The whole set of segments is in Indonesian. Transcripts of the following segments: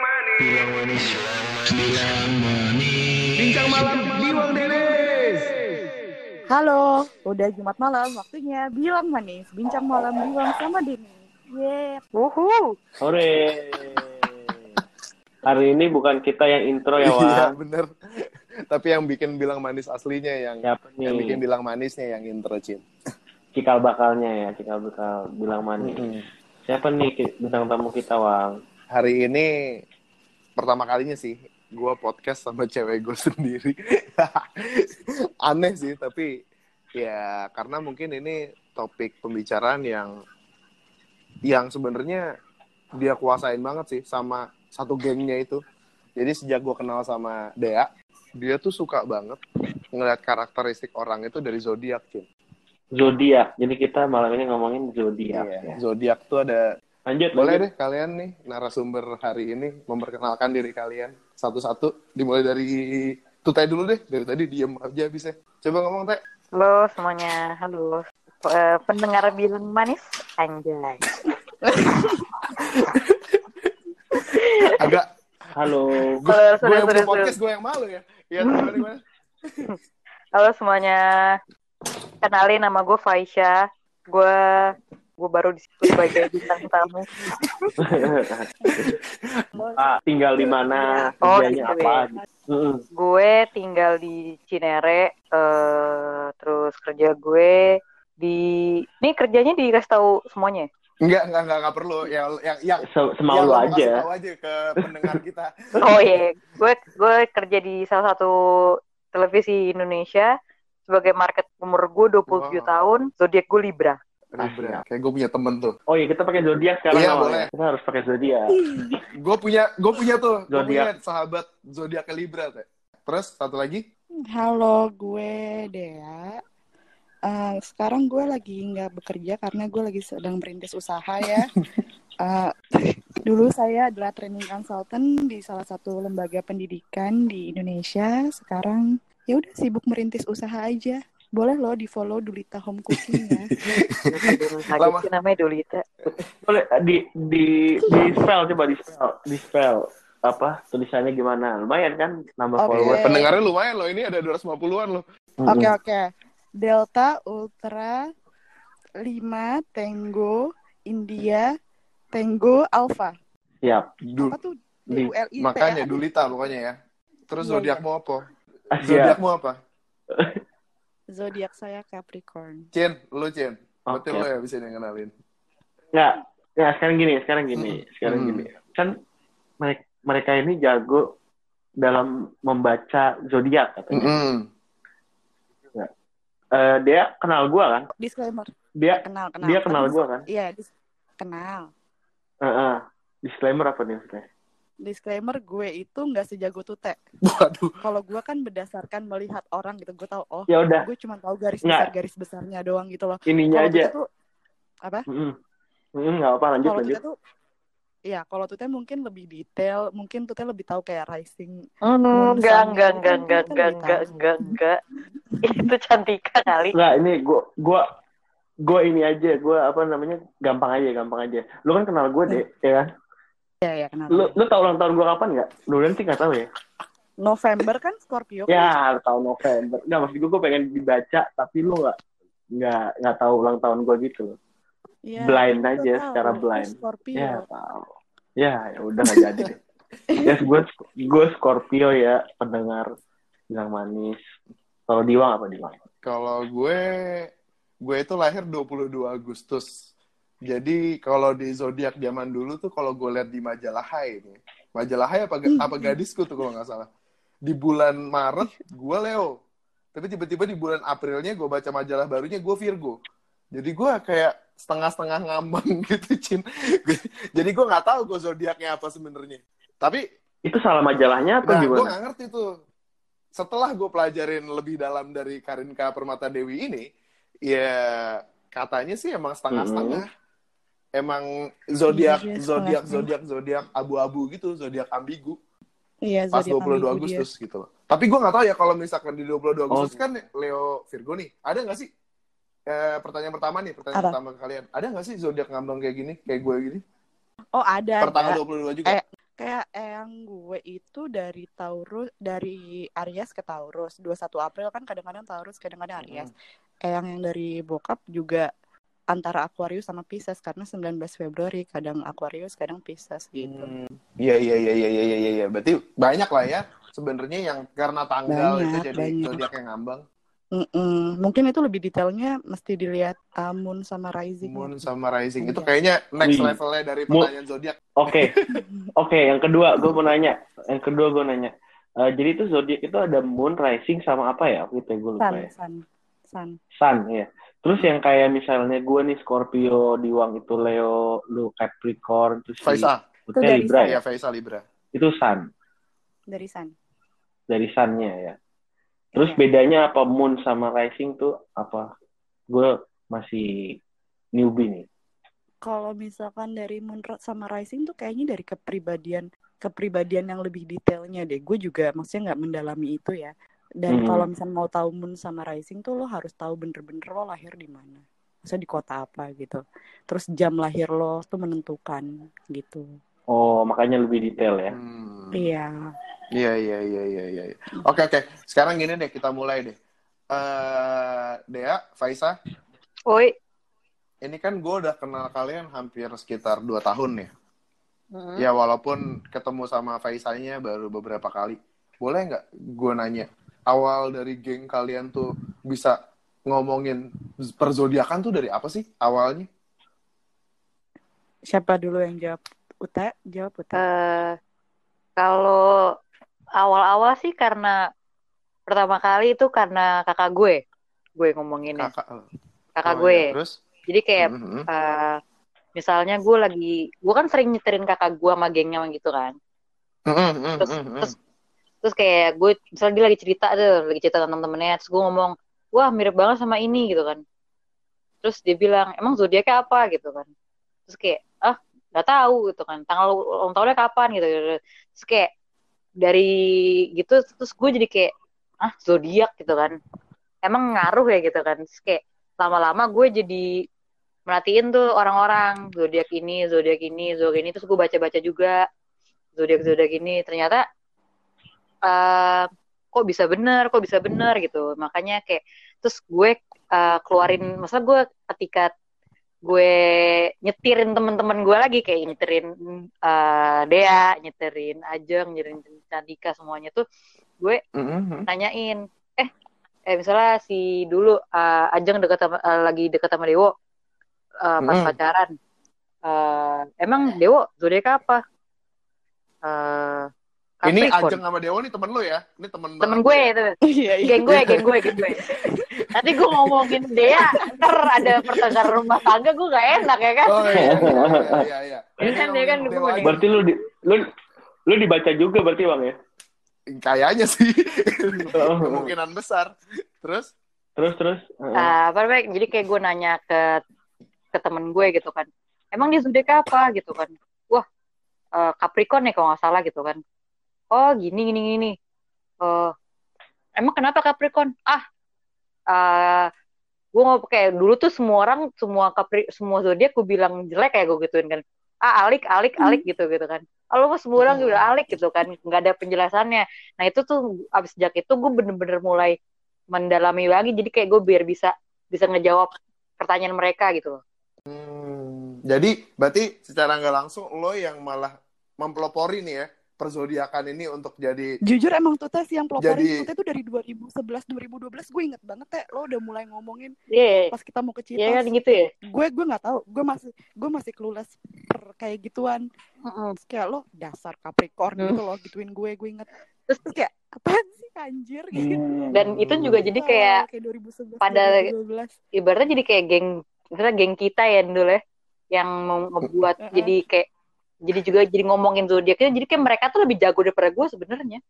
Bilang manis, bilang manis. Bincang malam Giwang Dennis. Halo, udah Jumat malam, waktunya bilang manis, bincang malam bilang sama Denny. Yeay, wuhu. Sore. Hari ini bukan kita yang intro ya, Iya Wang. bener. Tapi yang bikin bilang manis aslinya yang Siapa yang bikin bilang manisnya yang intro Cin. Cikal bakalnya ya, cikal bakal bilang manis. Siapa nih bintang tamu kita, Wang? Hari ini pertama kalinya sih gue podcast sama cewek gue sendiri. Aneh sih tapi ya karena mungkin ini topik pembicaraan yang yang sebenarnya dia kuasain banget sih sama satu gengnya itu. Jadi sejak gue kenal sama Dea, dia tuh suka banget ngeliat karakteristik orang itu dari zodiak, Cin. Zodiak. Jadi kita malam ini ngomongin zodiak. Iya. ya. Zodiak tuh ada Lanjut, Boleh lanjut. deh kalian nih narasumber hari ini memperkenalkan diri kalian satu-satu. Dimulai dari Tutai dulu deh. Dari tadi diem aja bisa. Coba ngomong Teh. Halo semuanya, halo. Eh, pendengar bilang manis, anjay. Agak Halo. gue yang punya podcast gue yang malu ya. Iya? Halo semuanya, kenalin nama gue Faisha. Gue gue baru di situ sebagai bintang tamu. ah, tinggal di mana? Oh, Kerjanya gitu apa? ya. Mm-mm. Gue tinggal di Cinere, eh terus kerja gue di, ini kerjanya dikasih tahu semuanya. Enggak, enggak, enggak, enggak perlu. Yang yang yang Se- Semau yang lu aja. tahu aja ke pendengar kita. Oh iya, gue gue kerja di salah satu televisi Indonesia sebagai market umur gue 27 Wow. tahun, zodiak gue Libra. Libra. Kayak gue punya temen tuh. Oh iya, kita pakai zodiak sekarang. Iya, boleh. Kita harus pakai zodiak. Gue punya, gue punya tuh. Gue punya Zodiak. sahabat zodiak Libra Teh. Terus satu lagi. Halo, gue Dea. Eh, sekarang gue lagi nggak bekerja karena gue lagi sedang merintis usaha ya. Eh, dulu saya adalah training consultant di salah satu lembaga pendidikan di Indonesia. Sekarang ya udah sibuk merintis usaha aja. Boleh loh di follow Dulita Home Cooking ya. Lama. sih namanya Dolita. Boleh di di di spell coba di spell di spell apa tulisannya gimana? Lumayan kan nambah Oke. follower. Pendengarnya lumayan loh. Ini ada 250-an loh. Oke oke. Delta Ultra 5 Tango India Tango Alpha. Siap. Du- Apa tuh? Di- makanya ya? Dulita pokoknya ya. Terus Iya, zodiakmu apa? Ah, Siap. Zodiakmu apa? Zodiak saya Capricorn. Cin, lu Cin. Berarti Oke. lu ya bisa kenalin. Nggak, nggak sekarang gini, sekarang gini, Hmm. sekarang Hmm. gini. Kan mereka mereka ini jago dalam membaca zodiak katanya. Mm-mm. Eh, dia kenal gua kan? Disclaimer. Dia Kenal, kenal. dia kenal Tapi- gua kan? Iya, dis- kenal. Eh, eh. disclaimer apa nih maksudnya? Disclaimer gue itu nggak sejago tute. Waduh. Kalau gue kan berdasarkan melihat orang gitu, gue tahu oh, Ya udah, gue cuma tahu garis Nggak. besar garis besarnya doang gitu loh. ininya Kalau aja. tuh apa? Mm, nggak apa lanjut Kalau lanjut. tuh Iya, kalau tute mungkin lebih detail, mungkin tute lebih tahu kayak rising. Hmm, Moon enggak, enggak, enggak, kan enggak, enggak, lebih enggak, tahu. enggak, enggak. Itu cantika kali. Nggak, ini gua gua gua ini aja, gua apa namanya? Gampang aja, gampang aja. Lu kan kenal gua deh, ya kan? Iya, iya, kenal. Lu lu tahu ulang tahun gua kapan nggak? Lu nanti nggak tahu ya? November kan Scorpio. kan? Ya, tahu November. Nggak, maksud gue, gue pengen dibaca, tapi lu nggak nggak nggak tahu ulang tahun gue gitu loh. Iya, blind gue aja, tahu, secara gue blind. Scorpio. Ya tahu. Ya, ya udah nggak jadi deh. Ya, gue gue Scorpio ya, pendengar bilang manis. Kalau Diwang apa Diwang? Kalau gue gue itu lahir 22 Agustus. Jadi kalau di zodiak zaman dulu tuh kalau gue lihat di majalah Hai ini. Majalah Hai apa apa gadisku tuh kalau nggak salah. Di bulan Maret gue Leo. Tapi tiba-tiba di bulan Aprilnya gue baca majalah barunya gue Virgo. Jadi gue kayak setengah-setengah ngambang gitu, Cin. Jadi gue nggak tahu gue zodiaknya apa sebenarnya. Tapi Itu salah majalahnya apa Nah, gue gimana? nggak ngerti tuh. Setelah gue pelajarin lebih dalam dari Karinka Permata Dewi ini, ya katanya sih emang setengah-setengah. Emang zodiak Iya, zodiak setengah-setengah. zodiak zodiak abu-abu gitu, zodiak ambigu Iya, pas zodiak 22 ambigu dia. Agustus gitu loh. Tapi gue nggak tahu ya kalau misalkan di 22 Agustus Oh. kan Leo Virgo nih. Ada nggak sih? Eh, pertanyaan pertama nih, pertanyaan Apa? pertama ke kalian. Ada nggak sih zodiak ngambang kayak gini, kayak gue gini? Oh, ada. Per tanggal ada. 22 juga. Eh, kayak yang gue itu dari Taurus dari Aries ke Taurus 21 April kan kadang-kadang Taurus kadang-kadang Aries yang yang dari bokap juga antara Aquarius sama Pisces karena 19 Februari kadang Aquarius kadang Pisces gitu Hmm, Iya iya iya iya iya iya iya. Berarti banyak lah ya sebenarnya yang karena tanggal itu Banyak, jadi banyak. zodiak yang ngambang. Mm-mm. mungkin itu lebih detailnya mesti dilihat uh, Moon sama Rising Moon sama Rising itu Iya. kayaknya next levelnya dari pertanyaan zodiak. Oke, oke. yang kedua, gue mau nanya. Yang kedua gue nanya. Eh, jadi itu zodiak itu ada moon, rising, sama apa ya? Gitu gue lupa Sun ya. Sun Sun Sun ya. Terus yang kayak misalnya gue nih Scorpio, Diwang itu Leo, lu Capricorn, terus si Faisal. Itu dari Libra Sun. ya. Iya Faisal Libra. Itu Sun dari Sun dari Sunnya ya. Terus Iya. bedanya apa moon sama rising tuh apa? Gue masih newbie nih. kalau misalkan dari Moon sama Rising tuh kayaknya dari kepribadian kepribadian yang lebih detailnya deh. Gue juga maksudnya nggak mendalami itu ya. Dan Hmm. kalau misalnya mau tahu Moon sama Rising tuh lo harus tahu bener-bener lo lahir di mana. Maksudnya di kota apa gitu. Terus jam lahir lo tuh menentukan gitu. Oh, makanya lebih detail ya. Hmm. Iya. Iya iya iya iya iya. Oke oke. Sekarang gini deh kita mulai deh. Eh Dea, Faisa, Woi. ini kan gue udah kenal kalian hampir sekitar 2 tahun ya. Ya walaupun ketemu sama Faisanya baru beberapa kali. Boleh nggak gue nanya, awal dari geng kalian tuh bisa ngomongin perzodiakan tuh dari apa sih awalnya? Siapa dulu yang jawab? Uta, jawab Uta. Eh, kalau awal-awal sih karena pertama kali itu karena kakak gue, gue ngomonginnya Kakak. kakak Oh, gue. iya. Terus? Jadi kayak Mhm. eh, misalnya gue lagi, gue kan sering nyeterin kakak gue sama gengnya gitu kan. Mhm, mhm, Terus, mhm, mhm. terus, terus kayak gue, misalnya dia lagi cerita tuh, lagi cerita tentang temen-temennya, terus gue ngomong, wah mirip banget sama ini gitu kan. Terus dia bilang, emang zodiaknya apa gitu kan. Terus kayak, ah nggak tahu gitu kan. Tanggal ulang tahunnya kapan gitu. Terus kayak dari gitu, terus gue jadi kayak, ah zodiak gitu kan. Emang ngaruh ya gitu kan. Terus kayak lama-lama gue jadi merhatiin tuh orang-orang zodiak ini, zodiak ini, zodiak ini. Terus gue baca-baca juga zodiak zodiak ini. Ternyata eh kok bisa bener, kok bisa bener gitu. Makanya kayak terus gue eh, keluarin, masa gue ketika gue nyetirin temen-temen gue lagi kayak nyetirin eh, Dea, nyetirin Ajeng, nyetirin Candika semuanya tuh gue Mhm. nanyain eh eh misalnya si dulu eh, Ajeng dekat sama eh, lagi dekat sama Dewo eh, pas Hmm. pacaran Eh, emang Dewo zodiak apa Eh, Ini Capricorn. Ajeng sama Dewa nih temen lu ya? Ini temen temen gue ya? itu Iya, iya. geng gue geng gue geng gue nanti gue ngomongin Dea ntar ada pertengkar rumah tangga gue gak enak ya kan Oh iya iya iya iya. Iya kan, iya kan, gue. Berarti lu di, lu lu dibaca juga berarti Bang ya? Kayaknya sih. Oh. Kemungkinan besar. Terus? Terus terus. Eh, apa namanya jadi kayak gue nanya ke ke temen gue gitu kan emang dia zodiak apa gitu kan wah eh, Capricorn ya kalau nggak salah gitu kan oh gini gini gini. Eh, emang kenapa Capricorn? Ah eh gue mau kayak dulu tuh semua orang semua Capri semua zodiak gue bilang jelek kayak gue gituin kan. Ah alik alik alik gitu gitu kan. Kalau mah semua orang juga alik gitu kan nggak ada penjelasannya. Nah itu tuh abis sejak itu gue bener-bener mulai mendalami lagi. Jadi kayak gue biar bisa bisa ngejawab pertanyaan mereka gitu loh. Hmm, jadi berarti secara nggak langsung lo yang malah mempelopori nih ya perzodiakan ini untuk jadi Jujur emang tuh tes yang peloporin Jadi- tuh tes tuh dari 2011 2012 gue inget banget teh lo udah mulai ngomongin iya pas kita mau ke Citos. iya kan gitu ya gue gue nggak tahu gue masih gue masih clueless per kayak gituan Mm-mm. Terus kayak lo dasar Capricorn Hmm. gitu loh gituin gue gue inget Terus- terus kayak apaan sih anjir gitu Hmm. dan itu juga jadi kayak kayak 2011 pada- 2012 ibaratnya jadi kayak geng misalnya geng kita ya dulu ya yang mau ngebuat jadi kayak jadi juga jadi ngomongin zodiaknya jadi kayak mereka tuh lebih jago daripada gue sebenarnya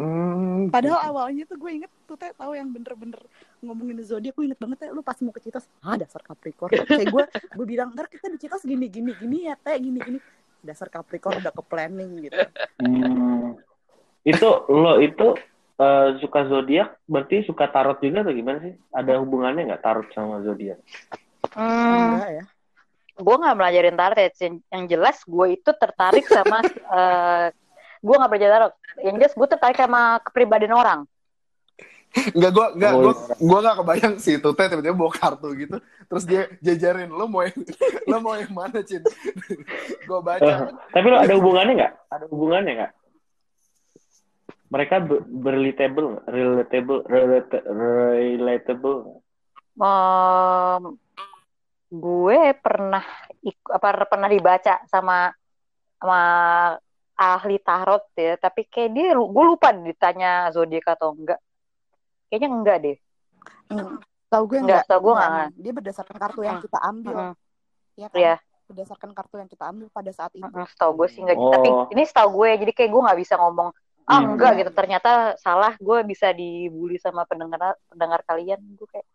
Hmm, Padahal awalnya tuh gue inget tuh teh tahu yang bener-bener ngomongin zodiak gue inget banget teh lu pas mau ke Citos ah dasar Capricorn kayak gue gue bilang ntar kita di Citos gini gini gini ya teh gini gini dasar Capricorn udah ke planning gitu Hmm. Itu lo itu eh, suka zodiak berarti suka tarot juga atau gimana sih? Ada hubungannya nggak tarot sama zodiak? hmm, enggak ya gue nggak belajarin tarot ya. yang, yang jelas gue itu tertarik sama eh gue nggak belajar tarot yang jelas gue tertarik sama kepribadian orang Enggak, gue enggak, Oh, gue gue enggak kebayang si Tute tiba-tiba bawa kartu gitu, terus dia jajarin, lo mau yang, lo mau yang mana, Cin? gue baca, Tapi lo ada hubungannya nggak? Ada hubungannya nggak? Mereka be- relatable, relatable, relata- relatable. nggak? Gue pernah apa pernah dibaca sama sama ahli tarot ya tapi kayak dia gue lupa ditanya zodiak atau enggak kayaknya enggak deh Hmm. Tahu gue Enggak, enggak. tahu gue enggak, enggak. Dia berdasarkan kartu yang Hmm. kita ambil, Mm-mm. ya kan? Iya. Berdasarkan kartu yang kita ambil pada saat itu. Setahu gue sih enggak Oh. tapi ini setahu gue jadi kayak gue nggak bisa ngomong ah Hmm. enggak gitu ternyata salah gue bisa dibully sama pendengar pendengar kalian gue kayak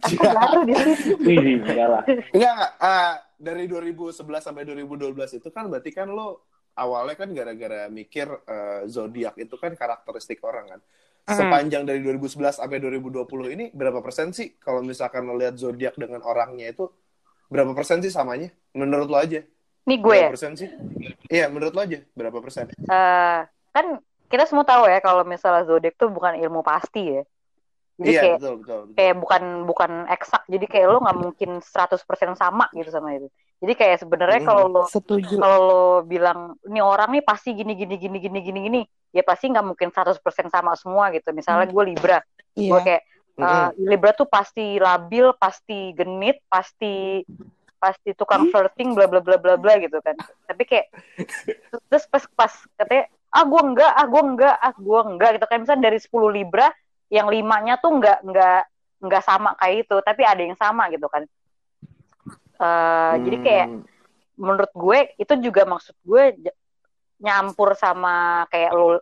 aku baru di sini enggak lah. enggak, enggak, ah, dari 2011 sampai 2012 itu kan berarti kan lo awalnya kan gara-gara mikir eh, zodiak itu kan karakteristik orang kan. Hmm. Sepanjang dari 2011 sampai 2020 ini berapa persen sih kalau misalkan lo lihat zodiak dengan orangnya itu berapa persen sih samanya? Menurut lo aja? nih gue ya Berapa persen sih? Iya, menurut lo aja berapa persen? Eh, kan kita semua tahu ya kalau misalnya zodiak tuh bukan ilmu pasti ya jadi iya, kayak betul, betul, betul. kayak bukan bukan eksak. Jadi kayak lo nggak mungkin 100% sama gitu sama itu. Jadi kayak sebenarnya Hmm. kalau lo kalau lo bilang ini orang nih pasti gini gini gini gini gini gini ya pasti nggak mungkin 100% sama semua gitu. Misalnya gue libra. Gue Iya. kayak uh, libra tuh pasti labil pasti genit pasti pasti tukang flirting bla bla bla bla bla gitu kan. Tapi kayak terus pas pas katanya ah gue enggak ah gue enggak ah gue enggak gitu kan. Misalnya dari 10 libra yang limanya tuh enggak enggak enggak sama kayak itu tapi ada yang sama gitu kan Eh, jadi kayak Hmm. menurut gue itu juga maksud gue nyampur sama kayak lo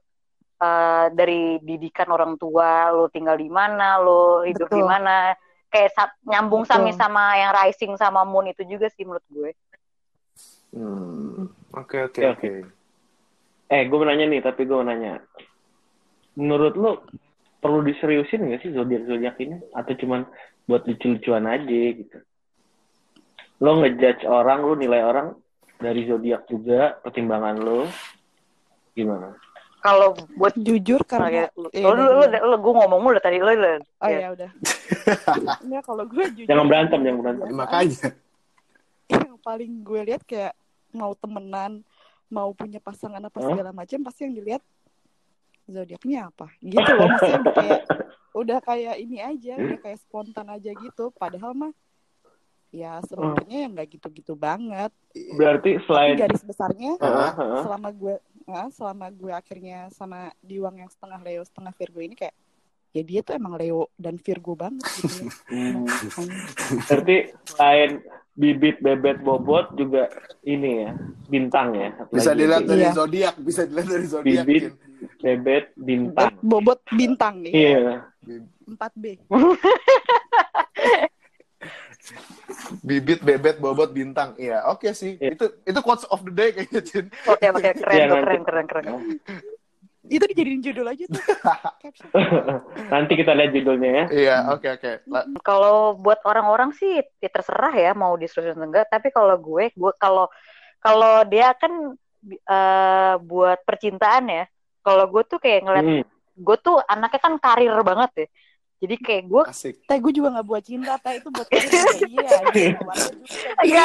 eh, dari didikan orang tua lo tinggal di mana lo hidup di mana kayak sa- nyambung Betul. sami sama yang rising sama moon itu juga sih menurut gue Hmm. Oke, oke, Oke, oke. Eh, gue mau nanya nih, tapi gue mau nanya. Menurut lo perlu diseriusin nggak sih zodiak-zodiak ini? Atau cuman buat lucu-lucuan aja gitu? Lo ngejudge orang, lo nilai orang dari zodiak juga, pertimbangan lo gimana? kalau buat Jujur karena lu, Iya, lu, lu, udah, lu, gue ngomong mulu tadi lu, lu. Oh Iya. ya udah. Enggak kalau gue jujur. Jangan berantem, jangan berantem. Ya, makanya. Yang paling gue lihat kayak mau temenan, mau punya pasangan apa segala macam pasti yang dilihat zodiaknya apa. Gitu loh maksudnya udah kayak udah kayak ini aja, udah kayak spontan aja gitu. Padahal mah ya sebenarnya yang nggak gitu-gitu banget. Berarti Tapi selain garis besarnya Heeh, heeh. selama gue nah, selama gue akhirnya sama Diwang yang setengah Leo setengah Virgo ini kayak ya dia tuh emang Leo dan Virgo banget gitu loh. Hmm, berarti selain bibit, bebet, bobot juga ini ya, bintang ya. Bisa dilihat dari Iya. zodiak, bisa dilihat dari zodiak. Bibit. Bebet, bintang. Bobot bintang nih. Iya. 4B. Bibit, bebet, bobot, bintang. Iya, oke sih. Iya. Itu itu quotes of the day kayaknya, Cin. Oke oke keren Iya, tuh, nanti. keren keren keren. Itu dijadiin judul aja tuh. Nanti kita lihat judulnya ya. Iya, oke oke. La- Kalau buat orang-orang sih ya terserah ya mau atau enggak. Tapi kalau gue, gue kalau kalau dia kan eh, buat percintaan ya. Kalau gue tuh kayak ngeliat, Hmm. gue tuh anaknya kan karir banget ya. Jadi kayak gue. Teh gue juga gak buat cinta, Teh itu buat karir iya. gitu. Lah, Iya,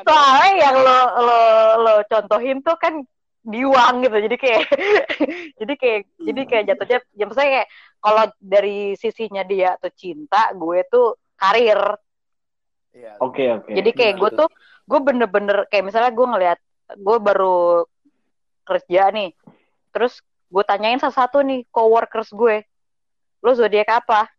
soalnya yang lo lo lo contohin tuh kan diwang gitu. Jadi kayak jadi kayak jadi kayak jatuhnya ya maksudnya kayak kalau dari sisinya dia tuh cinta, gue tuh karir. Iya. Oke, oke. Jadi kayak gue tuh gue bener-bener kayak misalnya gue ngeliat gue baru kerja nih, terus gue tanyain satu-satu nih coworkers gue, lo zodiak apa?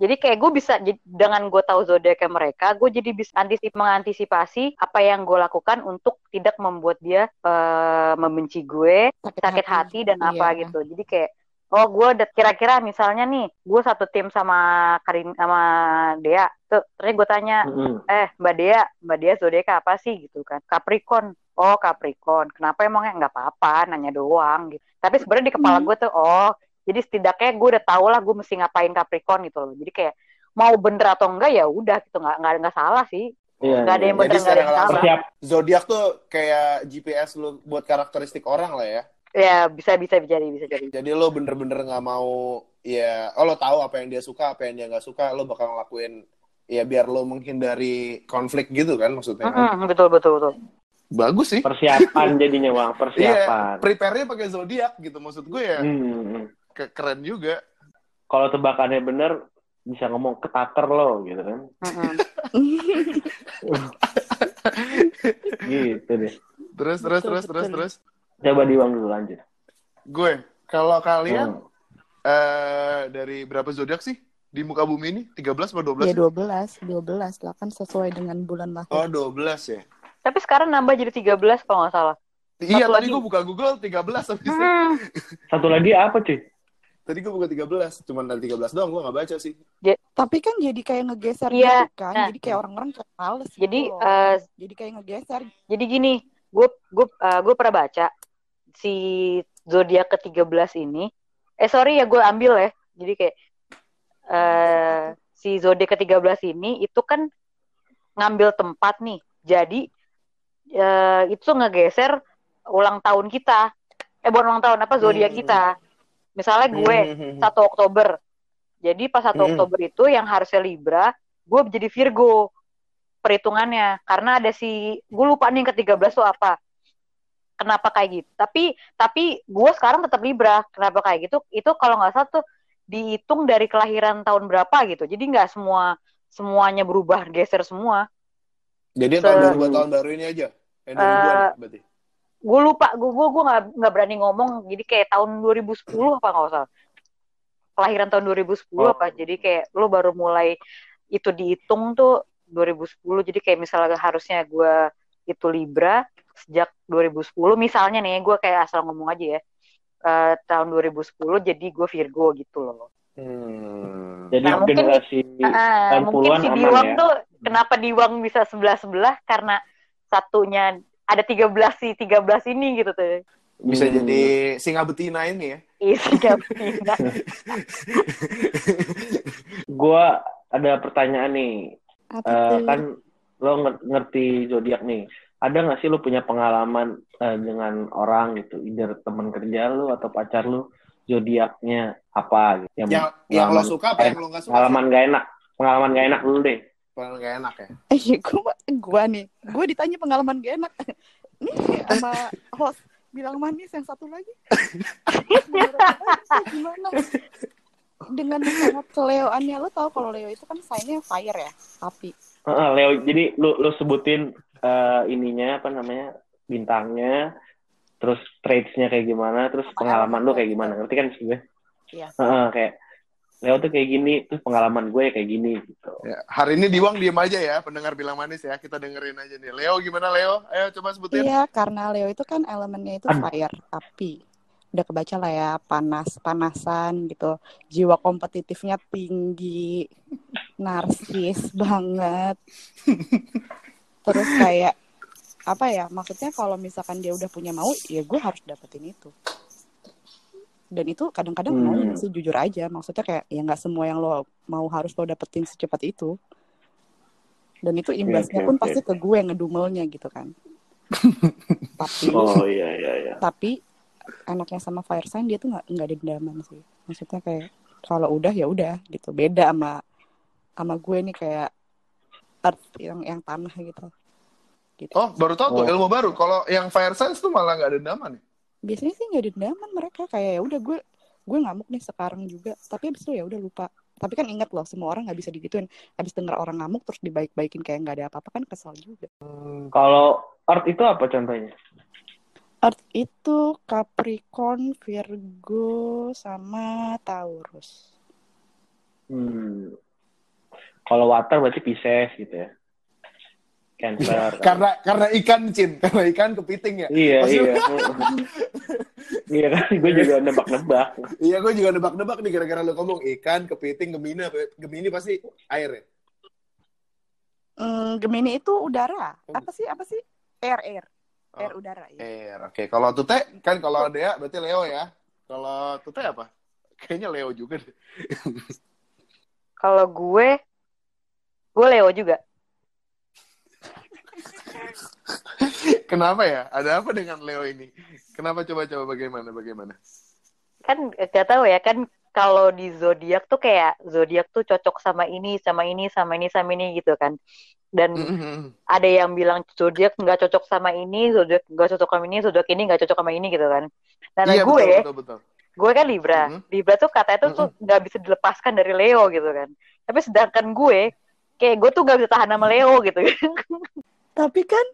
Jadi kayak gue bisa dengan gue tahu zodiaknya mereka, gue jadi bisa antisip mengantisipasi apa yang gue lakukan untuk tidak membuat dia eh, membenci gue, sakit hati dan apa Iya. gitu. Jadi kayak oh gue udah kira-kira misalnya nih gue satu tim sama Karin sama Dea tuh terus gue tanya Mm-mm. eh Mbak Dea Mbak Dea zodiak apa sih gitu kan Capricorn oh Capricorn kenapa emangnya nggak apa-apa nanya doang gitu tapi sebenarnya di kepala Hmm. gue tuh oh jadi setidaknya gue udah tau lah gue mesti ngapain Capricorn gitu loh jadi kayak mau bener atau enggak ya udah gitu nggak nggak nggak salah sih Iya. Nggak ada yang iya. bener, Jadi nggak ada yang salah. Zodiak tuh kayak GPS lu buat karakteristik orang lah ya. Ya bisa bisa jadi bisa jadi. Jadi lo bener-bener nggak mau ya, oh lo tahu apa yang dia suka, apa yang dia nggak suka, lo bakal ngelakuin ya biar lo menghindari konflik gitu kan maksudnya. kan? Mm-mm, betul betul betul. Bagus sih. Persiapan jadinya bang, Iya, persiapan. prepare-nya pakai zodiak gitu maksud gue ya. Hmm. ke- Keren juga. Kalau tebakannya bener, bisa ngomong ketaker lo gitu kan. Gitu deh. Terus terus Betul, terus terus terus. Coba diwang dulu lanjut. Gue kalau kalian Hmm. eh dari berapa zodiak sih di muka bumi ini? 13 atau 12? Ya sih? 12, 12 lah kan sesuai dengan bulan lahir. Oh, 12 ya. Tapi sekarang nambah jadi 13 kalau nggak salah. Iya, Satu tadi lagi. gue buka Google 13 habis itu. Hmm. Satu lagi apa cuy? Tadi gue buka 13, cuman dari 13 doang gue gak baca sih. Tapi kan jadi kayak ngegeser Iya, gitu kan. nah. Jadi kayak orang-orang kayak males gitu Jadi loh. eh, jadi kayak ngegeser. jadi gini, gue gue gue pernah baca si zodiak ke-13 ini. Eh sorry ya gue ambil ya. Jadi kayak eh si zodiak ke-13 ini itu kan ngambil tempat nih. Jadi eh itu ngegeser ulang tahun kita. Eh bukan ulang tahun apa zodiak Hmm. kita. Misalnya gue Hmm. 1 Oktober. Jadi pas 1 Hmm. Oktober itu yang harusnya Libra, gue jadi Virgo perhitungannya. Karena ada si, gue lupa nih yang ke-13 tuh apa. Kenapa kayak gitu? Tapi tapi gue sekarang tetap Libra. Kenapa kayak gitu? Itu kalau nggak salah tuh dihitung dari kelahiran tahun berapa gitu. Jadi nggak semua semuanya berubah geser semua. Jadi Se- tahun baru buat tahun baru ini aja. Eh, 2000-an berarti. Gue lupa, gue gue gue nggak nggak berani ngomong. Jadi kayak tahun 2010 apa nggak usah. Kelahiran tahun 2010 Oh. apa. Jadi kayak lo baru mulai itu dihitung tuh 2010. Jadi kayak misalnya harusnya gue itu Libra sejak 2010 misalnya nih gue kayak asal ngomong aja ya Eh, tahun 2010 jadi gue Virgo gitu loh Hmm. Jadi Nah, mungkin- generasi tahun mungkin si Diwang ya. tuh kenapa Diwang bisa sebelah sebelah karena satunya ada 13 si 13 ini gitu tuh Bisa Hmm. jadi singa betina ini ya. isi Gabina. Gua ada pertanyaan nih. Apa Eh, tuh? kan lo nger- ngerti zodiak nih. Ada nggak sih lo punya pengalaman eh, dengan orang gitu, either teman kerja lo atau pacar lo zodiaknya apa gitu? Yang yang lo pengalaman- suka apa yang lo gak suka? pengalaman gak enak, pengalaman gak enak dulu deh. Pengalaman gak enak ya. Eh, gua, gua nih, gua ditanya pengalaman gak enak. Nih sama host bilang manis yang satu lagi. Gimana? Dengan sangat keleoannya lo tau kalau Leo itu kan sign-nya fire ya, api. Heeh, Leo, jadi lo lo sebutin eh, ininya apa namanya bintangnya, terus traits-nya kayak gimana, terus pengalaman lo kayak gimana, ngerti kan sih gue? Iya. Heeh, kayak Leo tuh kayak gini, terus pengalaman gue kayak gini gitu. Ya, hari ini Diwang diem aja ya, pendengar bilang manis ya. Kita dengerin aja nih. Leo gimana Leo? Ayo coba sebutin. Iya, karena Leo itu kan elemennya itu fire, api. Udah kebaca lah ya, panas, panasan gitu. Jiwa kompetitifnya tinggi, narsis banget. Terus kayak apa ya? Maksudnya kalau misalkan dia udah punya mau, ya gue harus dapetin itu. Dan itu kadang-kadang Hmm. nggak sih jujur aja. Maksudnya kayak ya nggak semua yang lo mau harus lo dapetin secepat itu. Dan itu imbasnya oke, pun oke. pasti ke gue yang ngedumelnya gitu kan. Tapi Oh iya iya iya. tapi anaknya sama fire sign dia tuh nggak nggak ada dendaman sih maksudnya kayak kalau udah ya udah gitu beda sama sama gue nih kayak earth yang yang tanah gitu gitu Oh, baru tahu tuh Oh. ilmu baru. Kalau yang fire sense tuh malah nggak ada dendaman. ya? Biasanya sih nggak dendaman mereka kayak ya udah gue gue ngamuk nih sekarang juga tapi abis itu ya udah lupa tapi kan ingat loh semua orang nggak bisa digituin abis denger orang ngamuk terus dibaik-baikin kayak nggak ada apa-apa kan kesal juga Kalau art itu apa contohnya? Earth itu Capricorn, Virgo, sama Taurus. Hmm. Kalau water berarti Pisces gitu ya. Cancer. Karena karena ikan cin, karena ikan kepiting ya. Iya Maksudnya- iya. iya kan, gue juga nebak-nebak. Iya, gue juga nebak-nebak nih gara-gara lo ngomong ikan, kepiting, gemini, apa- gemini pasti air ya. Hmm, Gemini itu udara. Apa sih? Apa sih? Air, air. Oh. Air udara. Ya. Air. Oke, kalau Tute kan kalau Dea berarti Leo ya. Kalau Tute apa? Kayaknya Leo juga deh. Kalau gue, gue Leo juga. Kenapa ya? Ada apa dengan Leo ini? Kenapa coba-coba bagaimana bagaimana? kan gak tahu ya kan kalau di zodiak tuh kayak zodiak tuh cocok sama ini sama ini sama ini sama ini gitu kan dan Mhm. ada yang bilang zodiak nggak cocok sama ini zodiak nggak cocok sama ini zodiak ini nggak cocok sama ini gitu kan nah Iya gue betul betul betul. gue kan libra Mhm. libra tuh katanya tuh tuh nggak bisa dilepaskan dari leo gitu kan tapi sedangkan gue kayak gue tuh nggak bisa tahan sama leo gitu Tapi kan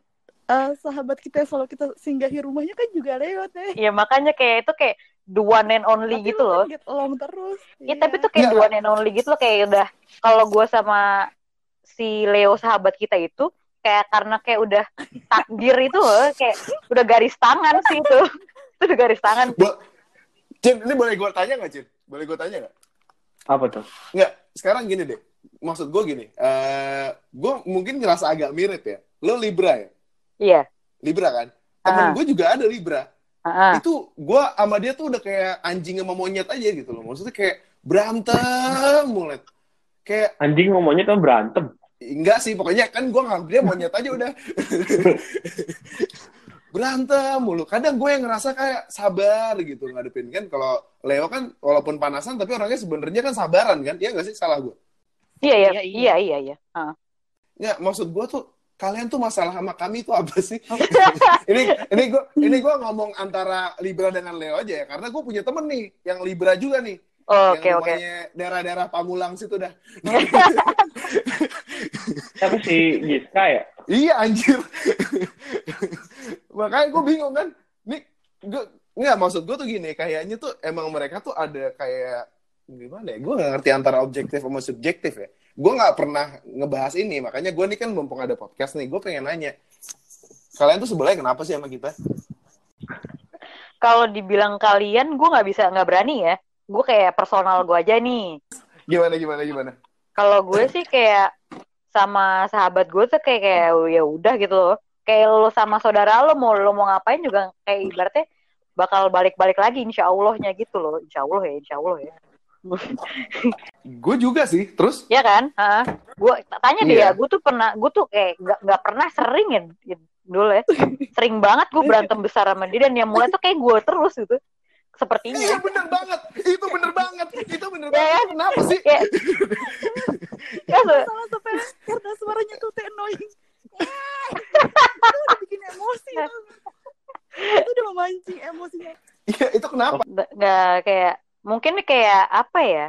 eh, sahabat kita yang selalu kita singgahi rumahnya kan juga lewat deh. ya makanya kayak itu kayak the one and only Tapi gitu loh kan get along terus. Ya tapi tuh kayak Iya. the one and only gitu loh kayak udah kalau gue sama si Leo sahabat kita itu kayak karena kayak udah takdir itu loh kayak udah garis tangan sih itu itu udah garis tangan sih. Bo- Cin, ini boleh gue tanya nggak, Cin? Boleh gue tanya nggak? Apa tuh? Nggak, sekarang gini deh. Maksud gue gini, eh gue mungkin ngerasa agak mirip ya. Lo Libra ya? Iya. Libra kan? Temen Ah. gue juga ada Libra. Heeh. Itu gue sama dia tuh udah kayak anjing sama monyet aja gitu loh. Maksudnya kayak berantem mulai. Kayak Anjing ngomongnya tuh berantem. Enggak sih, pokoknya kan gue nganggap dia monyet aja udah. Berantem mulu. Kadang gue yang ngerasa kayak sabar gitu ngadepin kan. Kalau Leo kan walaupun panasan tapi orangnya sebenarnya kan sabaran kan. Iya nggak sih? Salah gue. Iya iya Iya, iya iya. iya iya. Heeh. Nggak, maksud gue tuh kalian tuh masalah sama kami tuh apa sih? ini ini gue ini gue ngomong antara Libra dengan Leo aja ya. Karena gue punya temen nih yang Libra juga nih. Oh, Oke yang oke. rumahnya daerah-daerah Pamulang situ dah. Tapi si Giska ya? Iya anjir. Makanya gue bingung kan. Nih, gue nggak maksud gue tuh gini. Kayaknya tuh emang mereka tuh ada kayak gimana ya? Gue nggak ngerti antara objektif sama subjektif ya. Gue nggak pernah ngebahas ini. Makanya gue nih kan mumpung ada podcast nih. Gue pengen nanya. Kalian tuh sebenarnya kenapa sih sama kita? Kalau dibilang kalian gue nggak bisa nggak berani ya. Gue kayak personal gue aja nih. Gimana gimana gimana? Kalau gue sih kayak sama sahabat gue tuh kayak kayak ya udah gitu loh. Kayak lo sama saudara lo mau lo mau ngapain juga kayak ibaratnya bakal balik-balik lagi insya Allahnya gitu loh. Insya Allah ya, insya Allah ya. Gue juga sih. Terus? Ya kan? Gue tanya deh Iya. ya, gue tuh pernah, gue tuh kayak nggak nggak pernah sering ya dulu ya, sering banget gue berantem besar sama dia dan yang mulai tuh kayak gue terus gitu, sepertinya. Iya bener banget. Itu bener banget. Itu bener Ya banget. kan? Kenapa sih? Kayak, ya, Salah sepele karena suaranya tuh teh annoying. itu udah bikin emosi. itu udah memancing emosinya. Iya itu kenapa? nggak kayak mungkin kayak apa ya?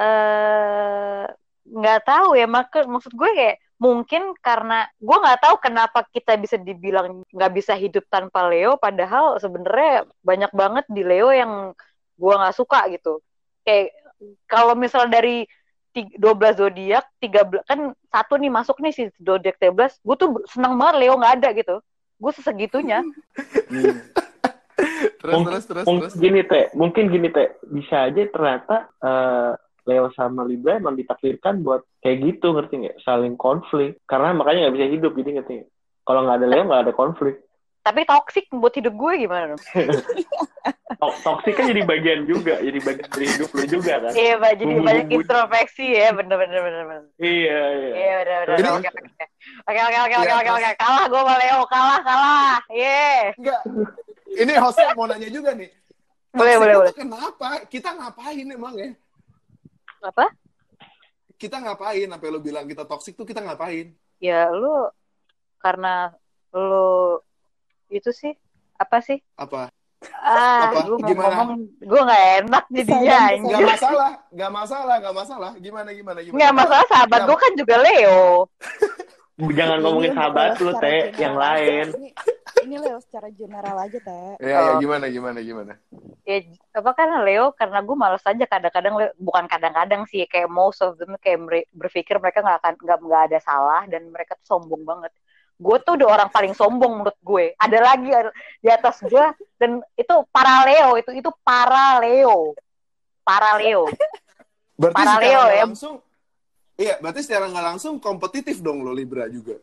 eh nggak tahu ya mak maksud gue kayak mungkin karena gue nggak tahu kenapa kita bisa dibilang nggak bisa hidup tanpa Leo padahal sebenarnya banyak banget di Leo yang gue nggak suka gitu kayak kalau misal dari ti- 12 zodiak 13 kan satu nih masuk nih si zodiak 13 gue tuh seneng banget Leo nggak ada gitu gue sesegitunya Terus Mung- terus terus Mungkin terus. gini teh, mungkin gini teh, bisa aja ternyata eh, Leo sama Libra emang ditakdirkan buat kayak gitu ngerti nggak? Saling konflik, karena makanya nggak bisa hidup gitu ngerti nggak? Kalau nggak ada Leo nggak ada konflik. tapi toxic buat hidup gue gimana dong To- Toxic kan jadi bagian juga, jadi bagian dari hidup lu juga kan? Iya, Pak. Jadi Bumbu-bumbu. banyak introspeksi ya, bener bener bener bener. Iya iya. Iya, bener bener. Jadi- Oke, oke, oke. Oke, oke, oke, Iya. Kalah gue sama Leo, kalah, kalah. Ye. Enggak. Ini hostnya mau nanya juga nih. Boleh, boleh, boleh. Kenapa? Kita ngapain emang ya? Apa? Kita ngapain? Sampai lu bilang kita toxic tuh kita ngapain? Ya lu karena lu itu sih apa sih? Apa? Ah, Apa? gue mau Gimana? ngomong, gue gak enak jadinya. Enggak masalah, enggak masalah, enggak masalah. Gimana gimana gimana? Nggak masalah sahabat gue kan juga Leo. Jangan ngomongin Ini sahabat Leo lu teh, yang lain. Ini, ini Leo secara general aja teh. Ya, ya gimana gimana gimana? Ya, apa kan Leo karena gue males aja kadang-kadang bukan kadang-kadang sih kayak most of them kayak berpikir mereka nggak akan nggak nggak ada salah dan mereka tuh sombong banget. Gue tuh udah orang paling sombong menurut gue. Ada lagi di atas gue dan itu para Leo itu itu para Leo, para Leo. Berarti Para Leo, ya. langsung Iya, berarti secara nggak langsung kompetitif dong lo Libra juga.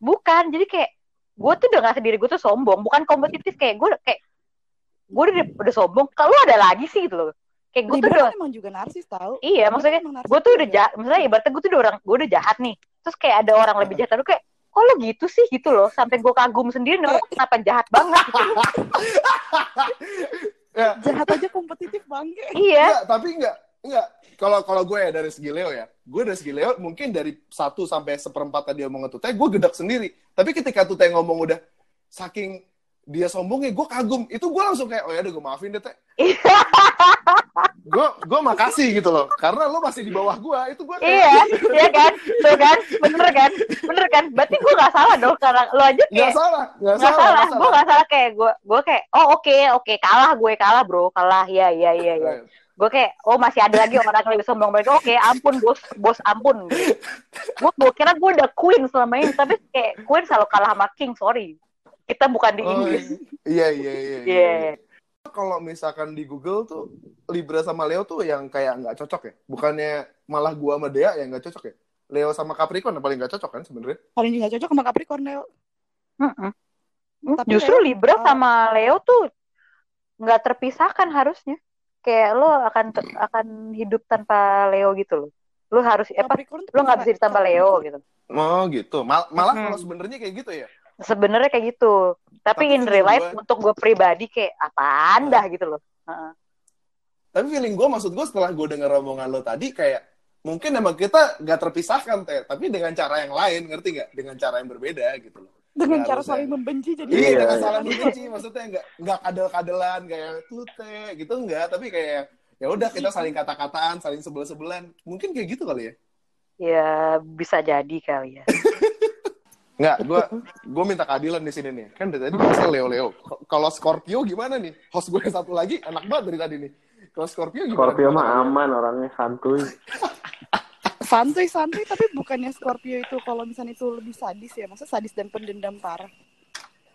Bukan, jadi kayak gue tuh udah ngerasa diri gue tuh sombong, bukan kompetitif kayak gue kayak gue udah, udah sombong. Kalau ada lagi sih gitu loh. Kayak gue tuh udah kan emang juga narsis tau. Iya, maksudnya gue tuh udah jahat, misalnya ibaratnya gue tuh udah orang, gue udah jahat nih, terus kayak ada orang lebih jahat, aduh kayak kok lo gitu sih gitu loh sampai gue kagum sendiri nih kenapa jahat banget gitu Ya, Jahat aja kompetitif bangke. iya enggak, tapi enggak, enggak. Kalau kalau gue ya dari segi Leo ya, gue dari segi Leo mungkin dari satu sampai seperempat tadi ngomong ke Tute, gue gedak sendiri. Tapi ketika Tute ngomong udah saking dia sombongnya, gue kagum. Itu gue langsung kayak, oh ya udah gue maafin deh, Teh. gue gue makasih gitu loh, karena lo masih di bawah gue. Itu gue kayak, iya iya kan? Tuh kan? Bener kan? Bener kan? Berarti gue nggak salah dong karena lo aja kayak salah, nggak nggak salah, salah, gue nggak salah kayak gue gue kayak oh oke oke kalah gue kalah bro kalah. Ya ya ya ya gue kayak oh masih ada lagi orang yang lebih sombong. Mereka oke ampun bos bos ampun. Gue gue kira gue udah queen selama ini tapi kayak queen selalu kalah sama king sorry kita bukan di Oh, Inggris iya, iya, iya. iya, Iya. iya. Kalau misalkan di Google tuh Libra sama Leo tuh yang kayak nggak cocok ya, bukannya malah gua sama Dea yang nggak cocok ya. Leo sama Capricorn yang paling nggak cocok kan sebenarnya. Paling nggak cocok sama Capricorn, Leo. Mm-mm. Tapi justru Leo- Libra oh. sama Leo tuh nggak terpisahkan harusnya kayak lo akan akan hidup tanpa Leo gitu loh lo harus eh, apa lo nggak bisa ditambah Leo gitu Oh gitu. Mal- malah Hmm. kalau sebenarnya kayak gitu ya. Sebenarnya kayak gitu tapi, Tapi in real life gua- untuk gue pribadi kayak apaan dah gitu loh Heeh. Tapi feeling gue, maksud gue setelah gue denger omongan lo tadi kayak mungkin emang kita nggak terpisahkan teh, tapi dengan cara yang lain, ngerti nggak? Dengan cara yang berbeda gitu loh. dengan Nggak cara saling yang- membenci jadi Iya, Iya, dengan salah membenci, maksudnya nggak nggak kadel-kadelan kayak tute gitu enggak, tapi kayak ya udah kita saling kata-kataan, saling sebel-sebelan. Mungkin kayak gitu kali ya. ya bisa jadi kali ya Nggak, gue gue minta keadilan di sini nih. Kan dari tadi bahasnya Leo Leo. Kalau Scorpio gimana nih? Host gue yang satu lagi enak banget dari tadi nih. Kalau Scorpio gimana? Scorpio mah aman orangnya santuy. santuy santuy tapi bukannya Scorpio itu kalau misalnya itu lebih sadis ya masa sadis dan pendendam parah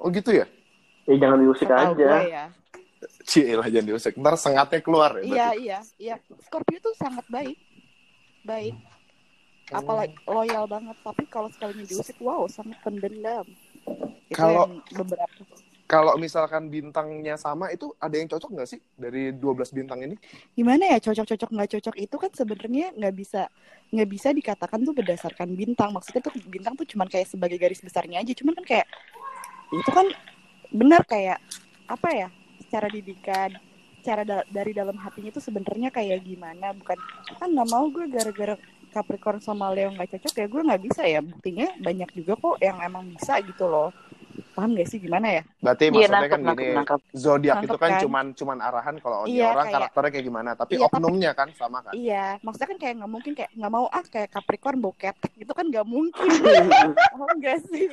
Oh gitu ya? Eh jangan diusik gue aja. ya Cie lah jangan diusik. Ntar sengatnya keluar ya. iya berarti. iya iya Scorpio tuh sangat baik baik apalagi loyal banget. Tapi kalau sekalinya diusik wow sangat pendendam. Itu Kalau- beberapa. Kalau misalkan bintangnya sama itu ada yang cocok nggak sih dari 12 bintang ini? gimana ya cocok cocok nggak cocok itu kan sebenarnya nggak bisa nggak bisa dikatakan tuh berdasarkan bintang. Maksudnya tuh bintang tuh cuman kayak sebagai garis besarnya aja. Cuman kan kayak itu kan benar kayak apa ya secara didikan cara da- dari dalam hatinya tuh sebenarnya kayak gimana. Bukan kan nggak mau gue gara-gara Capricorn sama Leo nggak cocok ya gue nggak bisa ya buktinya banyak juga kok yang emang bisa gitu loh paham gak sih gimana ya Berarti iya maksudnya nangkep kan nangkep gini, nangkep zodiak itu kan kan? cuman cuman arahan kalau Iya, orang kayak- karakternya kayak gimana, tapi Iya, tapi- oknumnya kan sama kan. Iya, maksudnya kan kayak nggak mungkin kayak nggak mau ah kayak Capricorn bau ketek gitu kan nggak mungkin. oh enggak sih.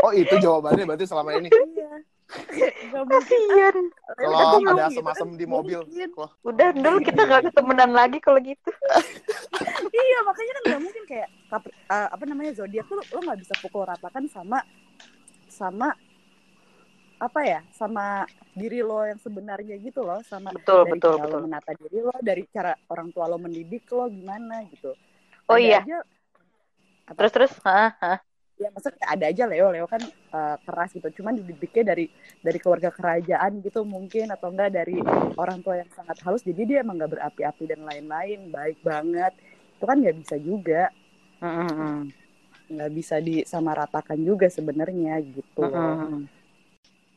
Oh itu jawabannya berarti selama ini. Iya. Mungkin. kasian. Kalau ada asem-asem gitu di kan, mobil, loh, udah dulu kita nggak ketemenan lagi kalau gitu. Iya, makanya kan nggak mungkin kayak eh, apa namanya zodiak tuh lo nggak bisa pukul ratakan sama sama apa ya sama diri lo yang sebenarnya gitu loh sama Betul, dari betul, cara betul. lo menata diri lo dari cara orang tua lo mendidik lo gimana gitu. Oh Ada iya. aja. Terus terus? Hah, hah. Ya maksudnya ada aja Leo. Leo kan eh, keras gitu. Cuman dididiknya dari dari keluarga kerajaan gitu mungkin atau enggak dari orang tua yang sangat halus. Jadi dia emang nggak berapi-api dan lain-lain. Baik banget. Itu kan nggak bisa juga. Mm, nggak bisa disamaratakan juga sebenarnya gitu. Mm,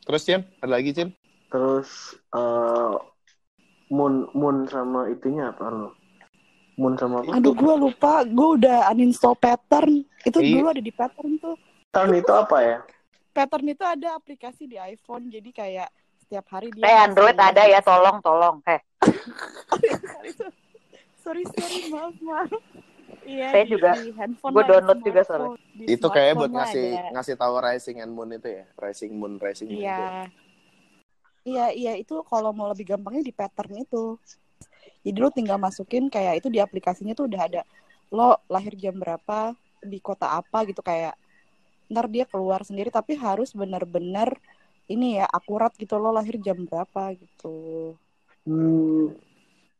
terus Cien, ada lagi Cien? Terus eh Moon Moon sama itunya apa lo? Moon sama apa? aduh gue lupa gue udah uninstall pattern itu Iya. dulu ada di pattern tuh Tahun itu apa ya? pattern itu ada aplikasi di iPhone jadi kayak setiap hari dia eh Android ada ya tolong tolong eh sorry sorry maaf maaf iya Saya juga. di download juga. Di Itu kayak buat ngasih ada. ngasih tahu Rising and Moon itu ya, Rising Moon, Rising Moon. Iya. itu. Iya, iya itu kalau mau lebih gampangnya di pattern itu. Jadi lu tinggal masukin kayak itu di aplikasinya tuh udah ada lo lahir jam berapa di kota apa gitu kayak ntar dia keluar sendiri tapi harus bener-bener ini ya akurat gitu lo lahir jam berapa gitu. Hmm.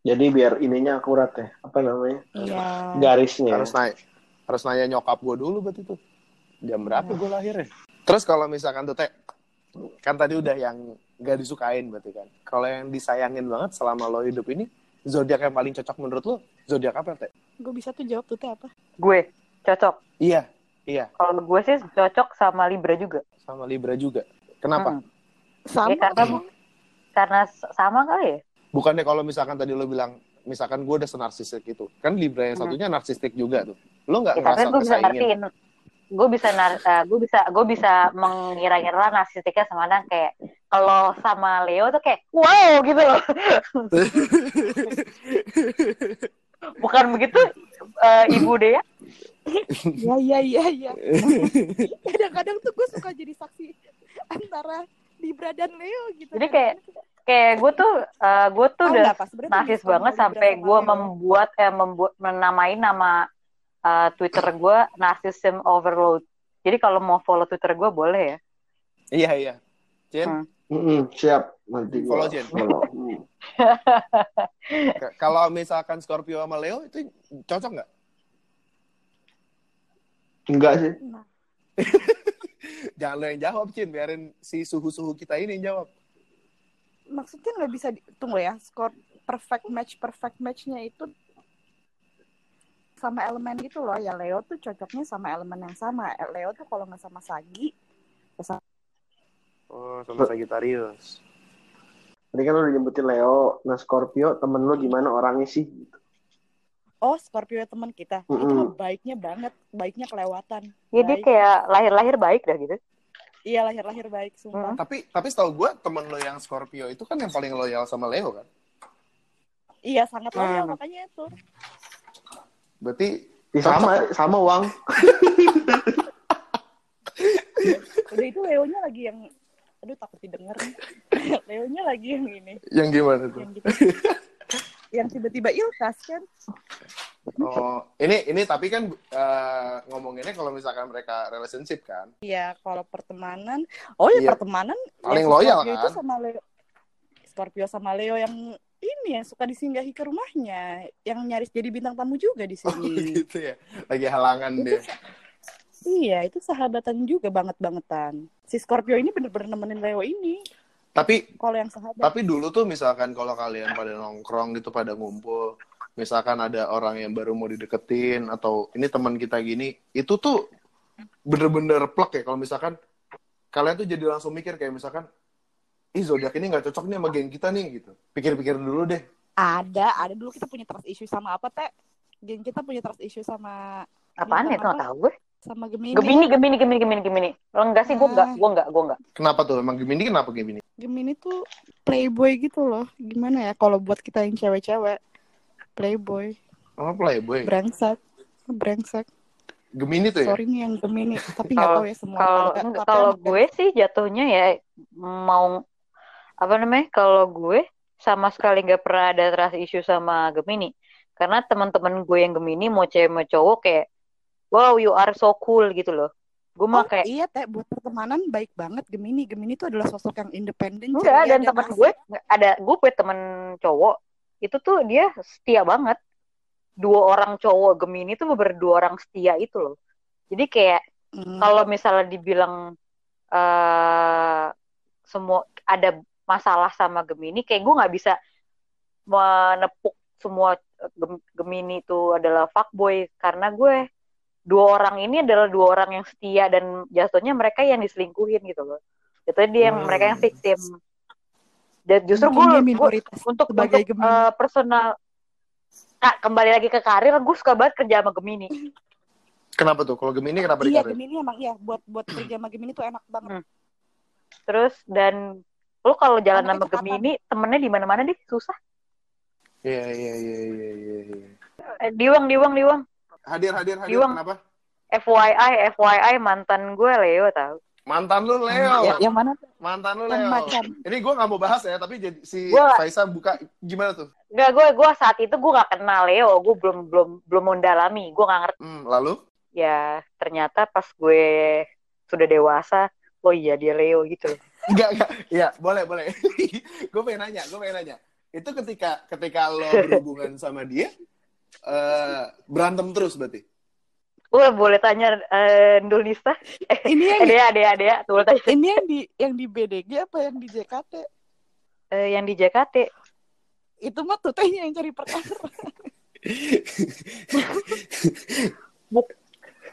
Jadi biar ininya akurat ya. Apa namanya? Iya. Garisnya. Harus nanya, harus nanya nyokap gue dulu berarti tuh. Jam berapa gue lahirnya? Terus kalau misalkan tuh Teh, kan tadi udah yang gak disukain berarti kan. Kalau yang disayangin banget selama lo hidup ini, zodiak yang paling cocok menurut lo, zodiak apa Teh? Gue bisa tuh jawab tuh teh apa? gue cocok Iya, Iya, Kalau gue sih cocok sama Libra juga. sama Libra juga. Kenapa? Hmm. Sama. Ya, karena karena s- sama kali ya. Bukannya kalau misalkan tadi lo bilang, misalkan gue udah senarsistik itu, kan Libra yang Hmm. satunya narsistik juga tuh. Lo nggak Ya, tapi ngerasa gue bisa ngertiin. Gue bisa nar- eh, gue bisa gue bisa mengira-ngira narsistiknya semana kayak kalau sama Leo tuh kayak wow gitu loh. Bukan begitu eh, Ibu Dea? Iya iya iya iya. Kadang-kadang tuh gue suka jadi saksi antara Libra dan Leo gitu. Jadi kayak kayak gue tuh eh, gue tuh udah narsis banget Libra sampai gue membuat eh membuat menamai nama eh, Twitter gue Narcissism Overload. Jadi kalau mau follow Twitter gue boleh ya. Iya, iya. Jen, Hmm. Mm-mm, siap nanti Follow, Jen. k- kalau misalkan Scorpio sama Leo itu cocok nggak? Enggak sih. Jangan lo yang jawab, Cin. Biarin si suhu-suhu kita ini yang jawab. Maksudnya nggak bisa di- tunggu ya. Skor perfect match perfect matchnya itu sama elemen gitu loh. Ya Leo tuh cocoknya sama elemen yang sama. Leo tuh kalau nggak sama Sagi, ya sama Oh, sama Sagittarius. Tadi kan lo udah nyebutin Leo, nah Scorpio temen lo gimana orangnya sih? Oh, Scorpio teman kita. Itu Mm-mm. mah baiknya banget, baiknya kelewatan. Jadi Baik. kayak lahir-lahir baik dah gitu. Iya lahir-lahir baik sumpah. Tapi tapi setahu gue temen lo yang Scorpio itu kan yang paling loyal sama Leo kan? Iya sangat loyal Hmm. makanya itu. Berarti Ya, sama, sama uang. Udah itu Leonya lagi yang aduh takut didengar. Leonya lagi yang ini, yang gimana tuh? yang gitu. yang tiba-tiba ilkas kan. Oh, ini ini tapi kan eh, ngomonginnya kalau misalkan mereka relationship kan? Iya, kalau pertemanan, oh ya Iya. pertemanan Paling ya, loyal, Scorpio itu kan? sama Leo. Scorpio sama Leo yang ini yang suka disinggahi ke rumahnya, yang nyaris jadi bintang tamu juga di Oh, sini. gitu ya. Lagi halangan Itu dia. Iya, itu sahabatan juga banget-bangetan. Si Scorpio ini bener-bener nemenin Leo ini. Tapi Kalau yang sahabat. tapi dulu tuh misalkan kalau kalian pada nongkrong gitu pada ngumpul, misalkan ada orang yang baru mau dideketin atau ini teman kita gini, itu tuh bener-bener plek ya kalau misalkan kalian tuh jadi langsung mikir kayak misalkan ih zodiak ini nggak cocok nih sama geng kita nih gitu. Pikir-pikir dulu deh. Ada, ada dulu kita punya trust issue sama apa, Teh? Geng kita punya trust issue sama Apaan ya? Apa? tahu gue. Sama Gemini. Gemini, Gemini, Gemini, Gemini, Gemini. Lo enggak sih, gue enggak, Ah. gue enggak, gue enggak. Kenapa tuh? Emang Gemini kenapa Gemini? Gemini tuh playboy gitu loh. Gimana ya kalau buat kita yang cewek-cewek? Playboy, Oh, playboy. brengsek, brengsek. Gemini tuh ya? Sorry nih yang Gemini, tapi nggak Kalau- tahu ya semua. Kalau enggak, kalau gue sih jatuhnya ya mau apa namanya? Kalau gue sama sekali nggak pernah ada trust issue sama Gemini. Karena teman-teman gue yang Gemini mau cewek mau cowok kayak wow you are so cool gitu loh. Gue Oh mah kayak iya teh buat pertemanan baik banget Gemini. Gemini itu adalah sosok yang independen. enggak dan teman gue ada gue punya teman cowok itu tuh dia setia banget. Dua orang cowok Gemini tuh berdua orang setia itu loh. Jadi kayak Hmm. kalau misalnya dibilang eh semua ada masalah sama Gemini, kayak gue nggak bisa menepuk semua Gem- Gemini itu adalah fuckboy karena gue dua orang ini adalah dua orang yang setia dan jatuhnya mereka yang diselingkuhin gitu loh. Jatuhnya dia yang Hmm. mereka yang victim. Dan justru gue, untuk sebagai untuk Gemini. eh, personal Kak, kembali lagi ke karir, gue suka banget kerja sama Gemini. Kenapa tuh? Kalau Gemini kenapa Iya dikarir? Gemini emang iya buat buat kerja sama Gemini tuh enak banget. Hmm. Terus dan lu kalau jalan sama. Gemini, temennya di mana-mana deh, susah. Iya, iya, iya, iya, iya. iya. Eh, Diwang, diwang, diwang. Hadir, hadir, hadir. Iwang. Kenapa? FYI, FYI mantan gue Leo tau. Mantan lu Leo. Ya, yang mana tuh? Mantan lu Leo. macan. Ini gue nggak mau bahas ya, tapi jadi si Gua- Faisa buka gimana tuh? Enggak, gue gue saat itu gue gak kenal Leo, gue belum belum belum mendalami, gue gak ngerti. Hmm, lalu? Ya ternyata pas gue sudah dewasa, oh iya dia Leo gitu. loh. Enggak, enggak. Iya, boleh, boleh. gue pengen nanya, gue pengen nanya. Itu ketika ketika lo berhubungan sama dia, eh berantem terus berarti? Gue boleh tanya eh, Nulista? Eh, Ini yang eh, Dea, Dea, Dea, tuh boleh tanya. ini yang di yang di BDG apa yang di JKT? Eh, yang di JKT. Itu mah tuh tehnya yang cari perkara.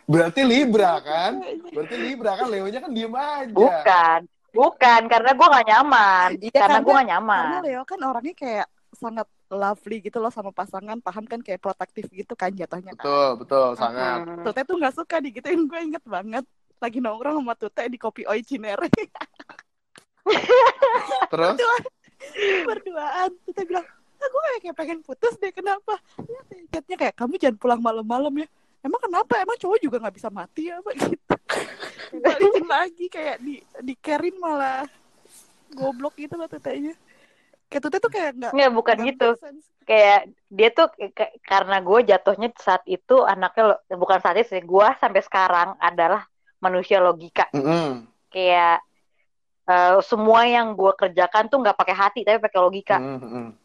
Berarti Libra kan? Berarti Libra kan Leonya kan diem aja. Bukan. Bukan, karena gue gak nyaman. Iya, karena karena- gue gak Karena nyaman. Leo kan orangnya kayak sangat lovely gitu loh sama pasangan, paham kan kayak protektif gitu kan jatuhnya kan. Betul, betul, sangat. Mm. Tute tuh nggak suka digituin, gue inget banget. Lagi nongkrong sama Tute di kopi Oi Cinere Terus? berduaan. Tute bilang, ah, gue kayak, pengen putus deh, kenapa? Ya, chatnya kayak, kamu jangan pulang malam-malam ya. Emang kenapa? Emang cowok juga nggak bisa mati ya, Pak? Gitu. Balikin lagi, kayak di, di carein malah goblok gitu loh Tutenya. Kayak Tute tuh kayak nggak Nggak, bukan nggak gitu. sense. Kayak dia tuh karena gue jatuhnya saat itu anaknya lo- bukan saat itu sih. Gue sampai sekarang adalah manusia logika. Mm-mm. Kayak eh, semua yang gue kerjakan tuh nggak pakai hati tapi pakai logika. Mm-mm.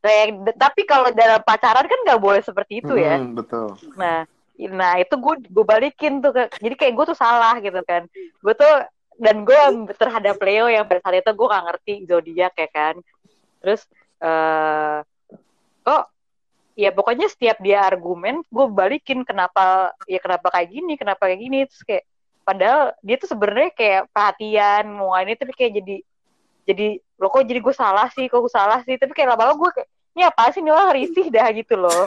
Kayak tapi kalau dalam pacaran kan nggak boleh seperti itu ya. Mm-mm, Betul. Nah, nah itu gue gue balikin tuh ke, jadi kayak gue tuh salah gitu kan. Gue tuh dan gue terhadap Leo yang pada saat itu gue gak ngerti zodiak ya kan. Terus eh kok ya pokoknya setiap dia argumen gue balikin kenapa ya kenapa kayak gini kenapa kayak gini terus kayak padahal dia tuh sebenarnya kayak perhatian mau ini tapi kayak jadi jadi lo kok jadi gue salah sih kok gue salah sih tapi kayak lama-lama gue kayak ini apa sih nih orang risih dah gitu loh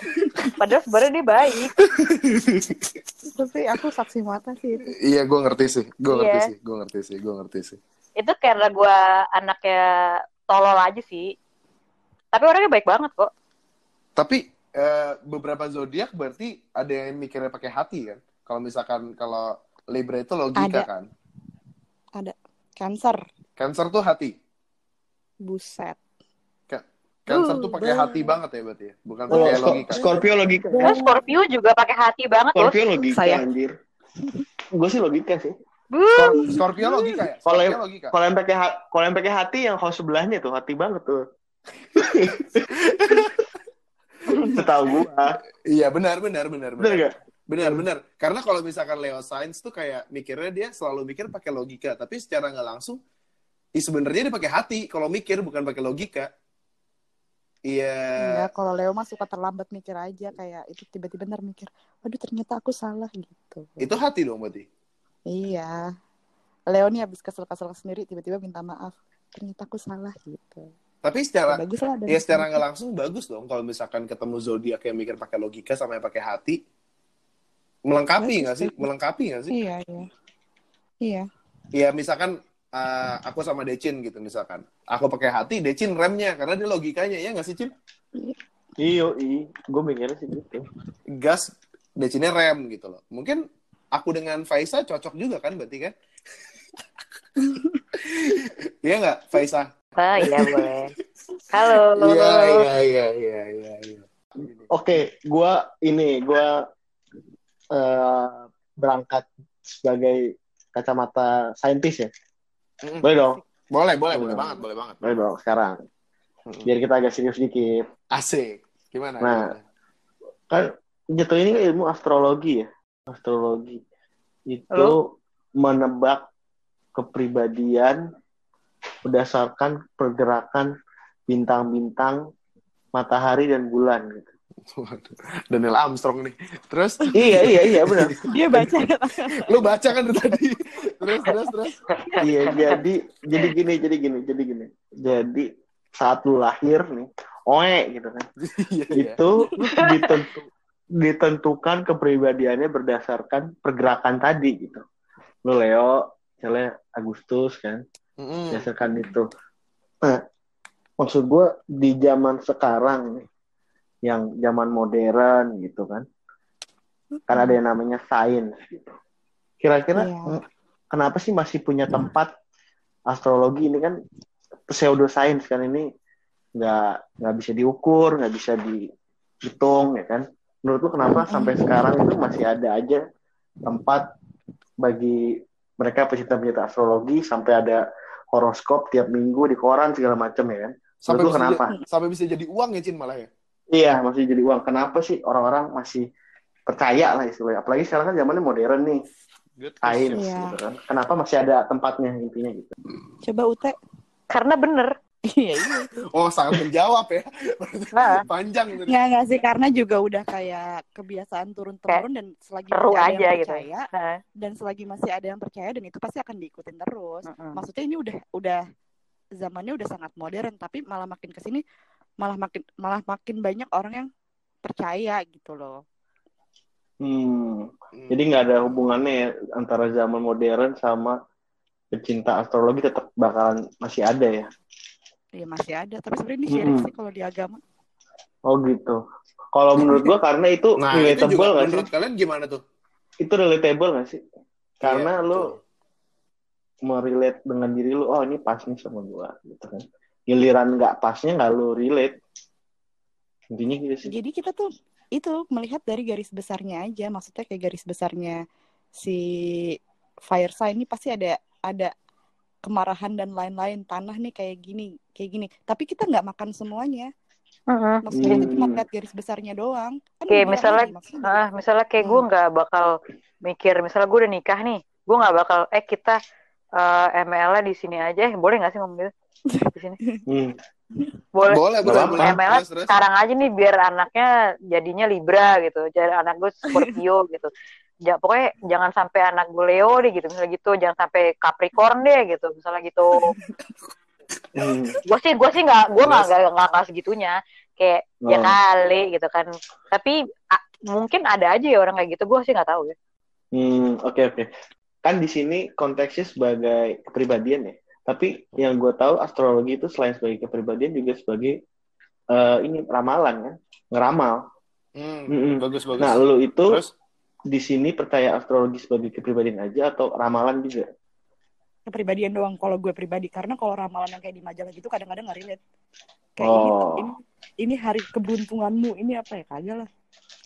padahal sebenarnya dia baik Tapi aku saksi mata sih itu. Iya, gue ngerti sih. Gue ngerti Iya. sih. Gue ngerti sih. Gue ngerti sih. itu karena gue anaknya tolol aja sih tapi orangnya baik banget kok Tapi eh, beberapa zodiak berarti ada yang mikirnya pakai hati kan? Kalau misalkan kalau Libra itu logika Ada. kan? Cancer. Cancer tuh hati. Buset. Cancer Uh, tuh pakai hati banget ya berarti ya? Bukan Oh, pakai logika. Scorpio logika. Terus Scorpio juga pakai hati banget loh Scorpio logika Saya. anjir. Gue sih logika sih. Scorpio logika ya? Kalau yang- logika. Kalau yang pakai kalau yang pakai hati yang house sebelahnya tuh hati banget tuh. Setahu gua. Iya benar benar benar Bener benar. gak? Benar benar. Karena kalau misalkan Leo Science tuh kayak mikirnya dia selalu mikir pakai logika, tapi secara nggak langsung Ih, sebenarnya dia pakai hati kalau mikir bukan pakai logika. Iya. Enggak, kalau Leo mah suka terlambat mikir aja kayak itu tiba-tiba ntar mikir, waduh ternyata aku salah gitu. Itu hati dong berarti. Iya. Leo nih habis kesel-kesel sendiri tiba-tiba minta maaf. Ternyata aku salah gitu. Tapi secara Bagus lah. dari ya secara nggak langsung bagus dong kalau misalkan ketemu zodiak yang mikir pakai logika sama yang pakai hati. Melengkapi nggak sih? Melengkapi nggak sih? Iya, iya. Iya. Ya misalkan uh, aku sama Decin gitu misalkan. Aku pakai hati, Decin remnya karena dia logikanya ya nggak sih Cin? Iyo, i. Gue mikirnya sih gitu. Gas, Decinnya rem gitu loh. Mungkin aku dengan Faisa cocok juga kan berarti kan? Iya nggak Faisa? Ah iya boleh halo Iya iya iya iya iya. iya. Oke, gua ini gua eh, berangkat sebagai kacamata saintis ya. Boleh dong, Boleh boleh boleh Hmm. banget boleh banget. boleh dong sekarang. Biar kita agak serius dikit. Asik. Gimana? Nah. gimana? Kan jatuh ini kan ilmu astrologi ya. Astrologi itu Halo? menebak kepribadian berdasarkan pergerakan bintang-bintang, matahari dan bulan gitu. Waduh, Daniel Armstrong nih. Terus iya iya iya benar. Dia baca lu baca kan tadi. Terus terus terus. iya jadi jadi gini jadi gini jadi gini. Jadi saat lu lahir nih, oe gitu kan. Iya iya. Itu ditentu, ditentukan kepribadiannya berdasarkan pergerakan tadi gitu. Lu Leo, misalnya Agustus kan, Mm-mm. berdasarkan itu. Nah, maksud gue di zaman sekarang nih, yang zaman modern gitu kan, kan ada yang namanya sains gitu. Kira-kira mm, kenapa sih masih punya tempat astrologi ini kan pseudoscience kan ini nggak nggak bisa diukur, nggak bisa dihitung ya kan? Menurut lu kenapa sampai sekarang itu masih ada aja tempat bagi mereka pecinta-pecinta astrologi sampai ada horoskop tiap minggu di koran segala macam ya kan? Sampai bisa kenapa? jadi- sampai bisa jadi uang ya Cin malah ya. Iya, masih jadi uang. Kenapa sih orang-orang masih percaya lah istilahnya? Apalagi sekarang kan zamannya modern nih, Good sains Iya. gitu kan. Kenapa masih ada tempatnya intinya gitu? Coba Ute. karena bener Iya iya. Oh, sangat menjawab ya. Nah. Panjang itu. Nggak nggak sih karena juga udah kayak kebiasaan turun temurun dan selagi masih ada aja yang gitu. percaya Nah, dan selagi masih ada yang percaya dan itu pasti akan diikutin terus. mm-mm. Maksudnya ini udah udah zamannya udah sangat modern tapi malah makin ke sini malah makin malah makin banyak orang yang percaya gitu loh. Hmm. Hmm. Jadi nggak ada hubungannya ya antara zaman modern sama pecinta astrologi tetap bakalan masih ada ya. Ya masih ada tapi sebenarnya ini syirik Mm-mm. sih kalau di agama. Oh gitu. Kalau menurut gua karena itu Nah, itu relatable juga nggak sih? menurut kalian gimana tuh? Itu relatable nggak sih? Karena Iya, lu betul. merelate dengan diri lu, oh ini pas nih sama gua, gitu kan. Giliran nggak pasnya nggak lu relate. Intinya gitu sih. Jadi kita tuh itu melihat dari garis besarnya aja, maksudnya kayak garis besarnya si fire sign ini pasti ada ada kemarahan dan lain-lain tanah nih kayak gini kayak gini. Tapi kita nggak makan semuanya. Mm-mm. Maksudnya kita cuma Hmm. lihat garis besarnya doang. Kan Kayak misalnya, maksudnya ah, misalnya kayak gue Hmm. nggak bakal mikir, misalnya gue udah nikah nih, gue nggak bakal, eh kita eh, ML-nya di sini aja, eh, boleh nggak sih ngomong gitu? Di sini, Hmm. boleh. Boleh, boleh, boleh. ML terus. sekarang aja nih biar anaknya jadinya Libra gitu, jadi anak gue Scorpio gitu. Ja, pokoknya jangan sampai anak gue Leo deh gitu, misalnya gitu, jangan sampai Capricorn deh gitu, misalnya gitu. Hmm. gue sih gue sih nggak gue nggak nggak nggak nggak segitunya kayak ya Oh. kali gitu kan tapi a- mungkin ada aja ya orang kayak gitu gue sih nggak tahu ya Hmm, oke oke. Kan di sini konteksnya sebagai kepribadian ya. Tapi yang gue tahu astrologi itu selain sebagai kepribadian juga sebagai eh, ini ramalan kan, ngeramal. Hmm, Mm-mm. bagus, bagus. Nah, lu itu Terus? Di sini percaya astrologi sebagai kepribadian aja atau ramalan juga? kepribadian doang kalau gue pribadi karena kalau ramalan yang kayak di majalah gitu kadang-kadang nggak relate kayak Oh. ini, ini ini hari keberuntunganmu ini apa ya kagak lah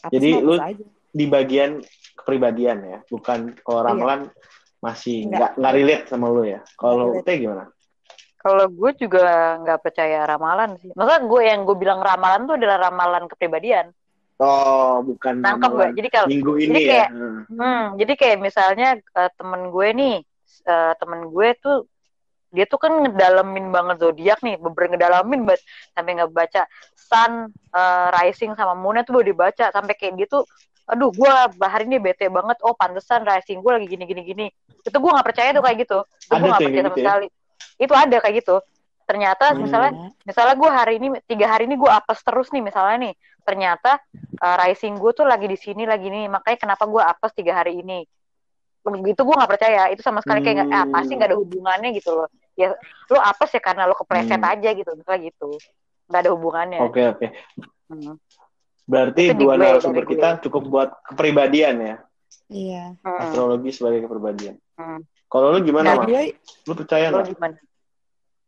Apa Jadi lu- aja. Di bagian kepribadian ya, bukan kalau Iya. ramalan masih Nggak. nggak relate sama lu ya. Kalau teh gimana? kalau gue juga nggak percaya ramalan sih masa gue yang gue bilang ramalan tuh adalah ramalan kepribadian Oh, bukan nangkep gue jadi kalau minggu jadi ini ya. kayak- Hmm. Hmm, jadi kayak misalnya eh, temen gue nih, eh, temen gue tuh dia tuh kan ngedalamin banget zodiak nih, bener ngedalamin banget sampai ngebaca sun, eh, rising sama moonnya tuh baru dibaca sampai kayak dia tuh, aduh gue hari ini bete banget, oh pantesan rising gue lagi gini gini gini, itu gue nggak percaya tuh kayak gitu, itu gue nggak percaya sama gitu ya? sekali, itu ada kayak gitu. Ternyata Hmm. misalnya misalnya gue hari ini tiga hari ini gue apes terus nih misalnya nih ternyata uh, rising gue tuh lagi di sini lagi nih makanya kenapa gue apes tiga hari ini itu gue nggak percaya itu sama sekali kayak ah, Hmm. pasti nggak ada hubungannya gitu loh ya lu apes ya karena lu kepleset Hmm. aja gitu misalnya gitu nggak ada hubungannya Oke oke. Hmm. Berarti Itu dua narasumber kita cukup buat kepribadian ya, iya Hmm. astrologi sebagai kepribadian. Hmm. Kalau lu gimana, Nah, Mas? gue Lu percaya Lu nggak? gimana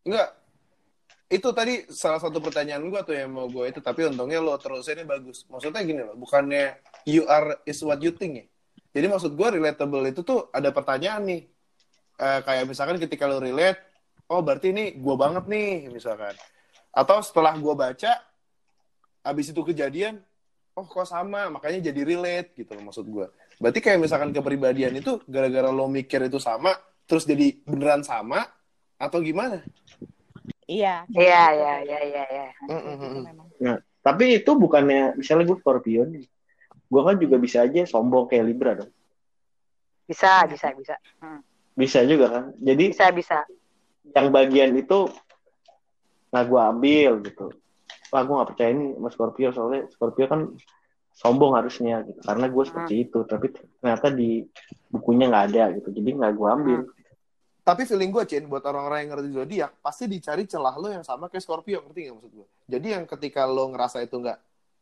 Enggak. Itu tadi salah satu pertanyaan gua tuh yang mau gue itu, tapi untungnya lo terusinnya bagus. Maksudnya gini loh, bukannya you are is what you think ya. Jadi maksud gua relatable itu tuh ada pertanyaan nih. Eh, kayak misalkan ketika lo relate, oh berarti ini gua banget nih, misalkan. Atau setelah gua baca, abis itu kejadian, oh kok sama, makanya jadi relate gitu loh maksud gua. Berarti kayak misalkan kepribadian itu gara-gara lo mikir itu sama, terus jadi beneran sama, atau gimana? Iya iya iya iya iya iya Mm, mm, mm, mm. memang Tapi itu bukannya, misalnya gue Scorpio nih. Gue kan juga bisa aja sombong kayak Libra dong. bisa bisa bisa Bisa juga kan. Jadi bisa bisa yang bagian itu nggak gue ambil gitu. Wah gue nggak percaya ini sama Scorpio soalnya Scorpio kan sombong harusnya gitu. Karena gue seperti itu. Tapi ternyata di bukunya nggak ada gitu. Jadi nggak gue ambil. Tapi feeling gue, Cin, buat orang-orang yang ngerti zodiak, pasti dicari celah lo yang sama kayak Scorpio, ngerti nggak maksud gue? Jadi yang ketika lo ngerasa itu nggak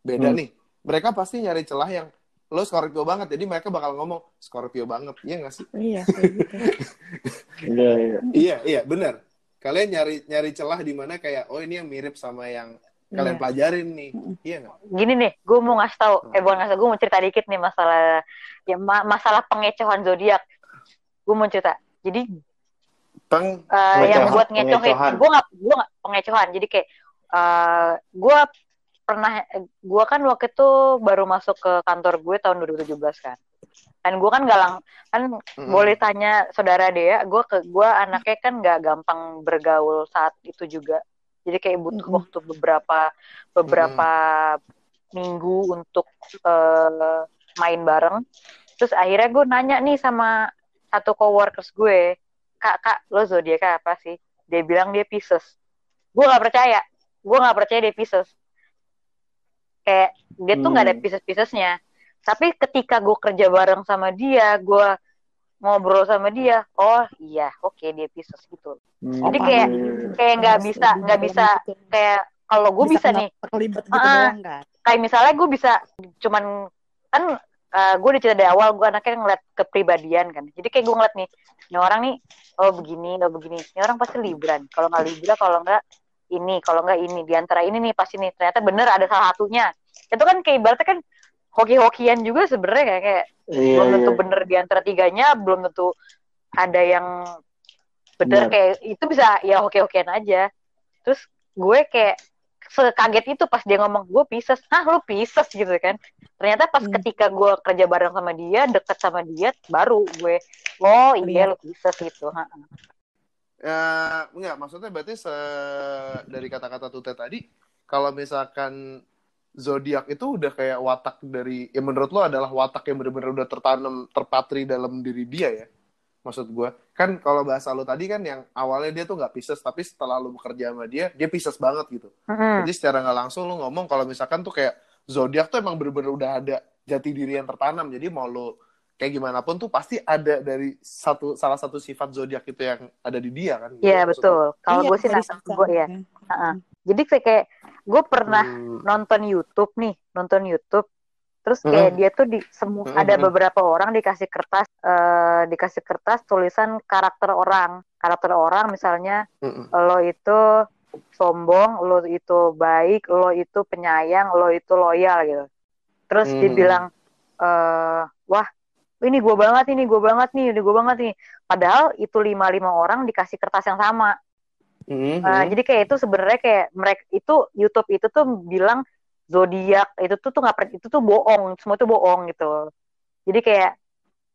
beda Hmm. nih, mereka pasti nyari celah yang lo Scorpio banget, jadi mereka bakal ngomong Scorpio banget, iya nggak sih? iya kayak gitu Iya, iya. iya, iya, benar. Kalian nyari nyari celah di mana kayak, oh ini yang mirip sama yang kalian Iya. pelajarin nih, iya nggak? gini nih, gue mau ngasih tahu, eh bukan ngasih gue mau cerita dikit nih masalah ya ma- masalah pengecohan zodiak. Gue mau cerita. Jadi Peng, eh, yang buat ngecohin, pengecohan. gue nggak gue nggak pengecohan. Jadi kayak eh gue pernah, gue kan waktu itu baru masuk ke kantor gue tahun 2017 kan. Dan gue kan galang, kan Mm-mm. boleh tanya saudara Dea, gue ke gue anaknya kan nggak gampang bergaul saat itu juga. Jadi kayak butuh Mm-mm. waktu beberapa beberapa minggu untuk eh, main bareng. Terus akhirnya gue nanya nih sama satu coworkers gue, kak kak lo zodiak apa sih? Dia bilang dia Pisces. Gue nggak percaya, gue nggak percaya dia Pisces. Kayak dia tuh nggak ada Hmm. Pisces-Piscesnya. Tapi ketika gue kerja bareng sama dia, gue ngobrol sama dia, oh iya, oke dia Pisces gitu. Hmm. Jadi kayak kayak nggak bisa nggak bisa kayak kalau gue bisa, kena nih terlibat gitu Ah, doang kan kayak misalnya gue bisa cuman kan gue udah cerita dari awal gue anaknya ngeliat kepribadian kan. Jadi kayak gue ngeliat nih ini orang nih oh begini oh begini. Ini orang pasti libran. Kalau nggak libra kalau nggak ini kalau nggak ini. Di antara ini nih pasti nih ternyata bener ada salah satunya. Itu kan kayak ibaratnya kan hoki-hokian juga sebenarnya kayak, kayak Iya, belum tentu iya. bener di antara tiganya belum tentu ada yang bener Benar. kayak itu bisa ya hoki-hokian aja. Terus gue kayak sekaget itu pas dia ngomong gue Pisces hah lu Pisces gitu kan ternyata pas Hmm. ketika gue kerja bareng sama dia deket sama dia baru gue oh iya Lihat. lu Pisces gitu Ha. Ya, enggak, maksudnya berarti se dari kata-kata Tute tadi, kalau misalkan zodiak itu udah kayak watak dari, ya menurut lo adalah watak yang benar-benar udah tertanam, terpatri dalam diri dia ya? Maksud gue, kan kalau bahasa lo tadi kan yang awalnya dia tuh nggak Pisces, tapi setelah lo bekerja sama dia, dia Pisces banget gitu. Mm-mm. Jadi secara nggak langsung lo ngomong kalau misalkan tuh kayak zodiak tuh emang bener-bener udah ada jati diri yang tertanam. Jadi mau lo kayak gimana pun tuh pasti ada dari satu salah satu sifat zodiak itu yang ada di dia kan. Gitu Iya maksud lo. betul kalau Iya, gue sih nangkep gue ya Ha-ha. jadi kayak, kayak gue pernah Hmm. nonton YouTube nih nonton YouTube terus kayak dia tuh di semua Mm-mm. ada beberapa orang dikasih kertas eh, dikasih kertas tulisan karakter orang karakter orang misalnya Mm-mm. lo itu sombong lo itu baik lo itu penyayang lo itu loyal gitu terus Hmm. bilang eh wah ini gue banget ini gue banget nih ini gue banget nih padahal itu lima lima orang dikasih kertas yang sama Mm-mm. Uh, jadi kayak itu sebenarnya kayak mereka itu YouTube itu tuh bilang zodiak itu tuh tuh nggak itu tuh bohong semua itu bohong gitu jadi kayak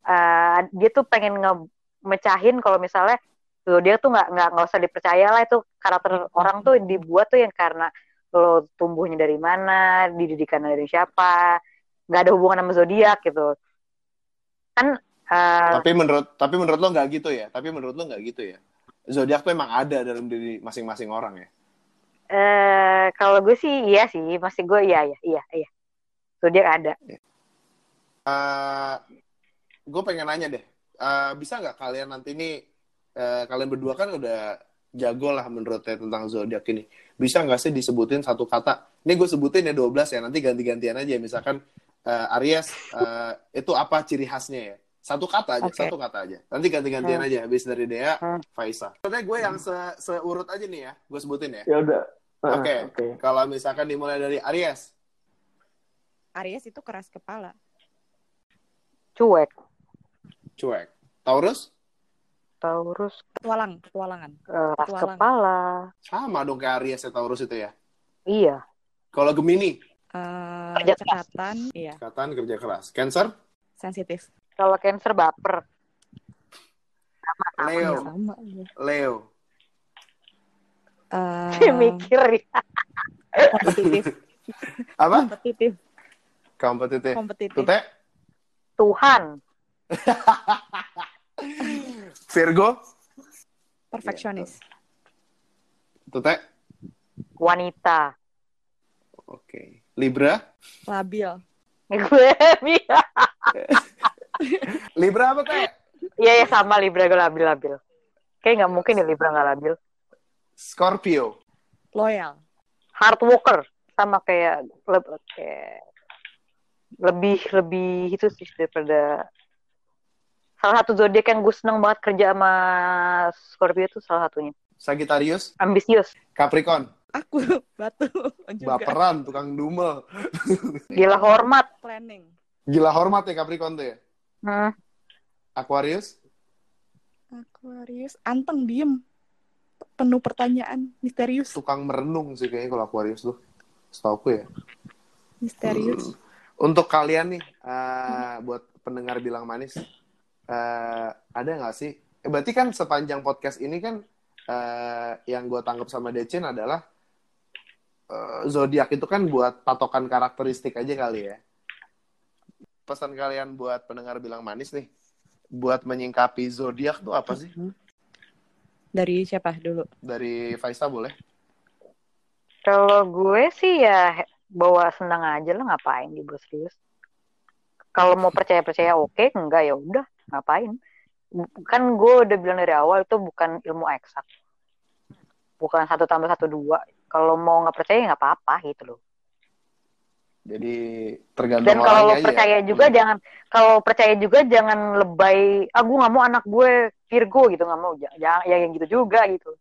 uh, dia tuh pengen ngemecahin kalau misalnya zodiak tuh nggak nggak nggak usah dipercaya lah itu karakter orang tuh dibuat tuh yang karena lo tumbuhnya dari mana dididikan dari siapa nggak ada hubungan sama zodiak gitu kan uh, Tapi menurut tapi menurut lo nggak gitu ya? Tapi menurut lo nggak gitu ya? Zodiak tuh emang ada dalam diri masing-masing orang ya. Eh kalau gue sih iya sih masih gue iya iya iya iya zodiak ada Eh, gue pengen nanya deh, Eh, bisa nggak kalian nanti ini eh, kalian berdua kan udah jago lah menurutnya tentang zodiak ini. Bisa nggak sih disebutin satu kata? Ini gue sebutin ya 12 ya, nanti ganti-gantian aja. Misalkan eh, Aries eh, itu apa ciri khasnya ya? Satu kata aja, Oke. satu kata aja. Nanti ganti-gantian Hmm. aja. Habis dari Dea, Hmm. Faisa. Maksudnya gue yang se seurut aja nih ya, gue sebutin ya. Ya udah. Oke. Oke. Kalau misalkan dimulai dari Aries, Aries itu keras kepala cuek cuek. Taurus, Taurus petualang petualangan keras Petualang. kepala sama dong kayak Aries ya Taurus itu ya. iya Kalau Gemini, Eh, Kerja keras. cekatan iya katan kerja keras. Cancer, sensitif kalau cancer baper Leo, sama iya. Leo. Eh, Dia mikir ya. Kompetitif. Apa? kompetitif. Kompetitif. kompetitif. Tute, Tuhan. Virgo, perfeksionis. Tute. wanita. Oke. Libra, labil. Gue Libra apa teh? iya ya, sama Libra gue labil labil kayak nggak mungkin ya Libra nggak labil Scorpio, loyal. Hard worker sama kayak, le- kayak lebih lebih itu sih daripada salah satu zodiak yang gue seneng banget kerja sama Scorpio itu salah satunya. Sagittarius, ambisius. Capricorn, aku batu juga. Baperan, tukang dumel. gila hormat. Planning. Gila hormat ya Capricorn tuh ya. hmm. Aquarius, Aquarius. Anteng diem penuh pertanyaan misterius tukang merenung sih kayaknya kalau Aquarius tuh. Setauku ya. misterius Untuk kalian nih, eh, buat pendengar bilang manis, eh, ada nggak sih? Eh, berarti kan sepanjang podcast ini kan eh, yang gue tangkap sama Decin adalah eh, zodiak itu kan buat patokan karakteristik aja kali ya. Pesan kalian buat pendengar bilang manis nih, buat menyingkapi zodiak tuh apa sih? Dari siapa dulu? Dari Faisa boleh? Kalau gue sih ya bawa senang aja lah ngapain di serius. Kalau mau percaya percaya oke, enggak ya udah ngapain. Kan gue udah bilang dari awal itu bukan ilmu eksak, bukan satu tambah satu dua. Kalau mau nggak percaya ya nggak apa-apa gitu loh. Jadi tergantung Dan kalau lo aja. percaya ya. juga jangan kalau percaya juga jangan lebay. Ah gue nggak mau anak gue Virgo gitu nggak mau. Jangan ya yang gitu juga gitu.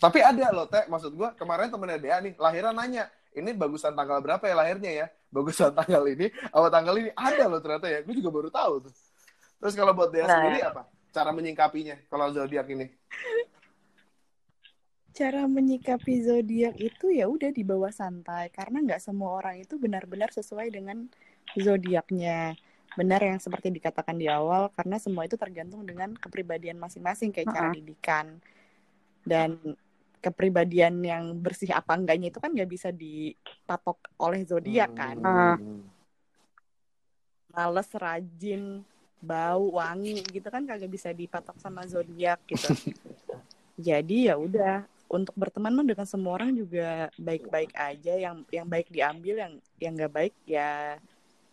Tapi ada loh, Teh. Maksud gua kemarin temennya Dea nih, lahiran nanya, ini bagusan tanggal berapa ya lahirnya ya? Bagusan tanggal ini, awal tanggal ini. Ada loh ternyata ya. Gue juga baru tahu tuh. Terus kalau buat Dea Nah. sendiri apa? Cara menyingkapinya kalau zodiak ini? Cara menyikapi zodiak itu ya udah dibawa santai karena nggak semua orang itu benar-benar sesuai dengan zodiaknya. Benar yang seperti dikatakan di awal karena semua itu tergantung dengan kepribadian masing-masing kayak cara Mm-mm. didikan dan kepribadian yang bersih apa enggaknya itu kan nggak bisa dipatok oleh zodiak kan. Hmm. Males, rajin, bau, wangi gitu kan kagak bisa dipatok sama zodiak gitu. Jadi ya udah untuk berteman mah dengan semua orang juga baik-baik aja yang yang baik diambil yang yang nggak baik ya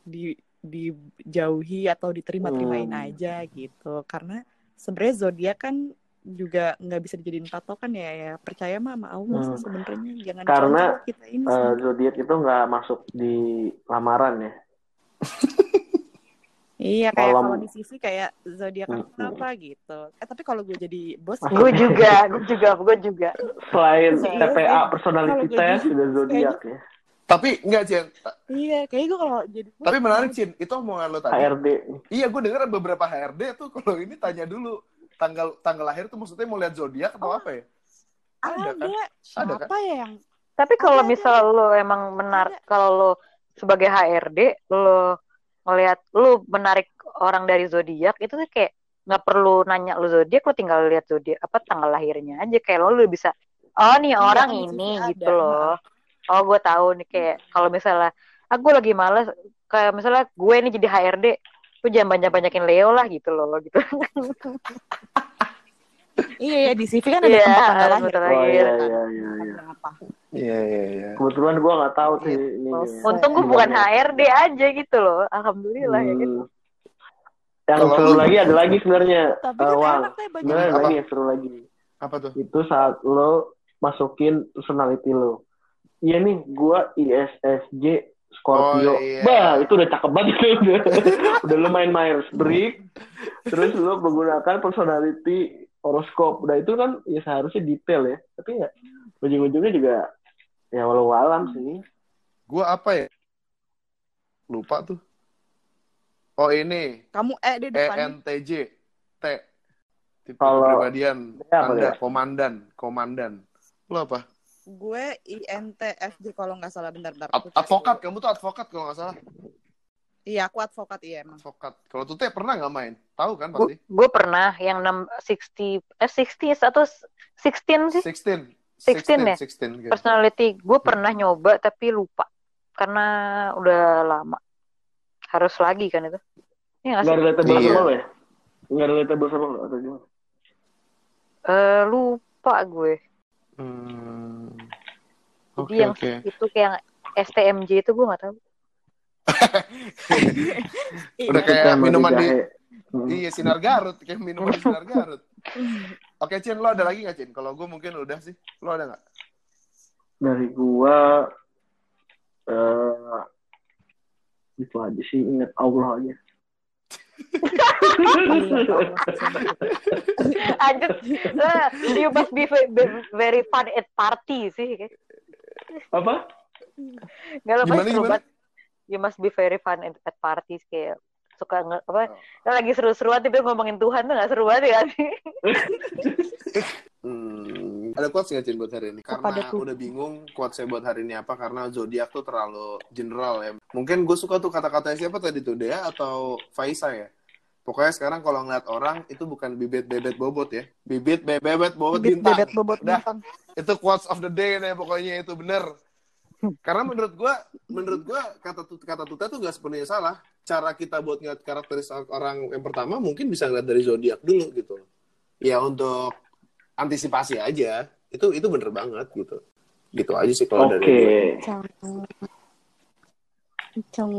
di dijauhi atau diterima-terimain Hmm. aja gitu karena sebenarnya zodiak kan juga nggak bisa dijadiin patokan ya ya percaya mah sama Allah Hmm. sebenarnya jangan Karena, contoh kita ini sih. zodiak itu nggak masuk di lamaran ya. iya kayak kalau- di CV kayak zodiak Hmm. apa gitu eh tapi kalau gue jadi bos Gue juga, gue juga, gue juga. Selain TPA personality test sudah zodiak ya. Tapi enggak, Cien. iya kayak gue kalau jadi Tapi menarik, Cien. Itu omongan lo tadi. HRD. Iya, gue denger beberapa HRD tuh kalau ini tanya dulu tanggal tanggal lahir tuh maksudnya mau lihat zodiak atau Oh. apa ya? ada, Ada kan? Ada kan? siapa ya yang Tapi kalau Ada, misal lo emang menarik, kalau lo sebagai HRD, lo ngelihat lo menarik orang dari zodiak itu tuh kayak nggak perlu nanya lo zodiak, lo tinggal lihat zodiak apa tanggal lahirnya aja kayak lo, lo bisa oh nih Iya, orang kan di ini gitu ada. loh. Oh gue tahu nih kayak kalau misalnya aku lagi males kayak misalnya gue nih jadi HRD, tuh jangan banyak banyakin Leo lah gitu loh gitu. iya ya di CV kan ada Iya, tempat tanggal lahir Oh iya iya iya. iya. Iya, iya, iya. Kebetulan gue nggak tahu sih Iya. ini. Oh, Untung gue bukan HRD aja gitu loh. Alhamdulillah ya kan. Hmm. Yang Kalau seru lagi ada lagi sebenarnya. tapi Eh, kan banyak Sebenarnya lagi yang seru lagi. Apa tuh? Itu saat lo masukin personality lo. Iya nih, gue ISSJ Scorpio. Oh, iya. Bah, itu udah cakep banget itu. udah, udah lo main Myers Briggs. Terus lo menggunakan personality horoskop. Udah itu kan ya seharusnya detail ya. Tapi ya ujung-ujungnya juga ya walau alam sih. Gue apa ya? Lupa tuh. Oh ini kamu eh di depan ENTJ T tipe Kalau- kepribadian Ya, Anda ya? komandan komandan lo apa gue INTFJ kalau nggak salah bentar-bentar Ad- advokat kamu tuh advokat kalau nggak salah iya aku advokat iya emang advokat kalau tuh teh pernah nggak main tahu kan Gue pasti gue pernah yang 6 60 eh 60 atau 16 sih 16 16 ya? 16 gitu. personality. Gue pernah nyoba tapi lupa karena udah lama. Harus lagi kan itu. Iya nggak Nggak sih? relatable Iya. sama lo ya? Nggak relatable sama lo atau gimana? Eh, lupa gue. Hmm. Jadi Oke yang oke. itu kayak STMJ itu gue nggak tahu. Udah kayak Kita minuman di. Hmm. iya sinar Garut kayak minuman di sinar Garut. Oke Cin lo ada lagi nggak Cin? Kalau gue mungkin udah sih. Lo ada nggak? Dari gua eh itu aja sih ingat Allah aja. Anjir, eh, you must be ve- be- very fun at party sih. Apa? Gak Gimana, gimana? You must be very fun at, at parties kayak suka nge, apa Oh. lo lagi seru-seruan tiba ngomongin Tuhan tuh gak seru banget ya sih Hmm, ada quotes nggak Cin buat hari ini? Karena Kepada udah bingung quotes buat hari ini apa karena zodiak tuh terlalu general ya. Mungkin gue suka tuh kata-katanya siapa tadi tuh Dea atau Faisa ya. Pokoknya sekarang kalau ngeliat orang itu bukan bibit bebet bobot ya. Bibit bebet bobot Bibit bintang. bebet bobot Udah, bintang. itu quotes of the day deh pokoknya itu bener. Karena menurut gua, menurut gua kata kata Tuta tuh gak sepenuhnya salah. Cara kita buat ngeliat karakteristik orang yang pertama mungkin bisa ngeliat dari zodiak dulu gitu. Ya untuk antisipasi aja. Itu itu bener banget gitu. Gitu aja sih kalau Oke. dari gue. Cang.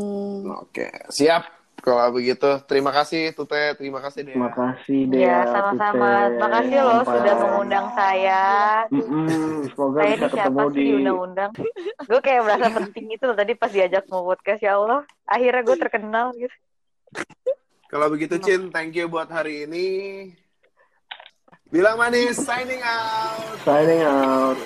Oke, siap. Kalau begitu, terima kasih Tute, terima kasih Dea. Terima kasih Dea. Ya, sama-sama. Putih. Makasih loh Sampai- sudah mengundang saya. Mm-mm, Semoga Saya bisa ini siapa ketemu sih di diundang-undang? gue kayak merasa penting itu loh tadi pas diajak mau podcast ya Allah. Akhirnya gue terkenal gitu. Kalau begitu Cin, thank you buat hari ini. Bilang manis, signing out. signing out.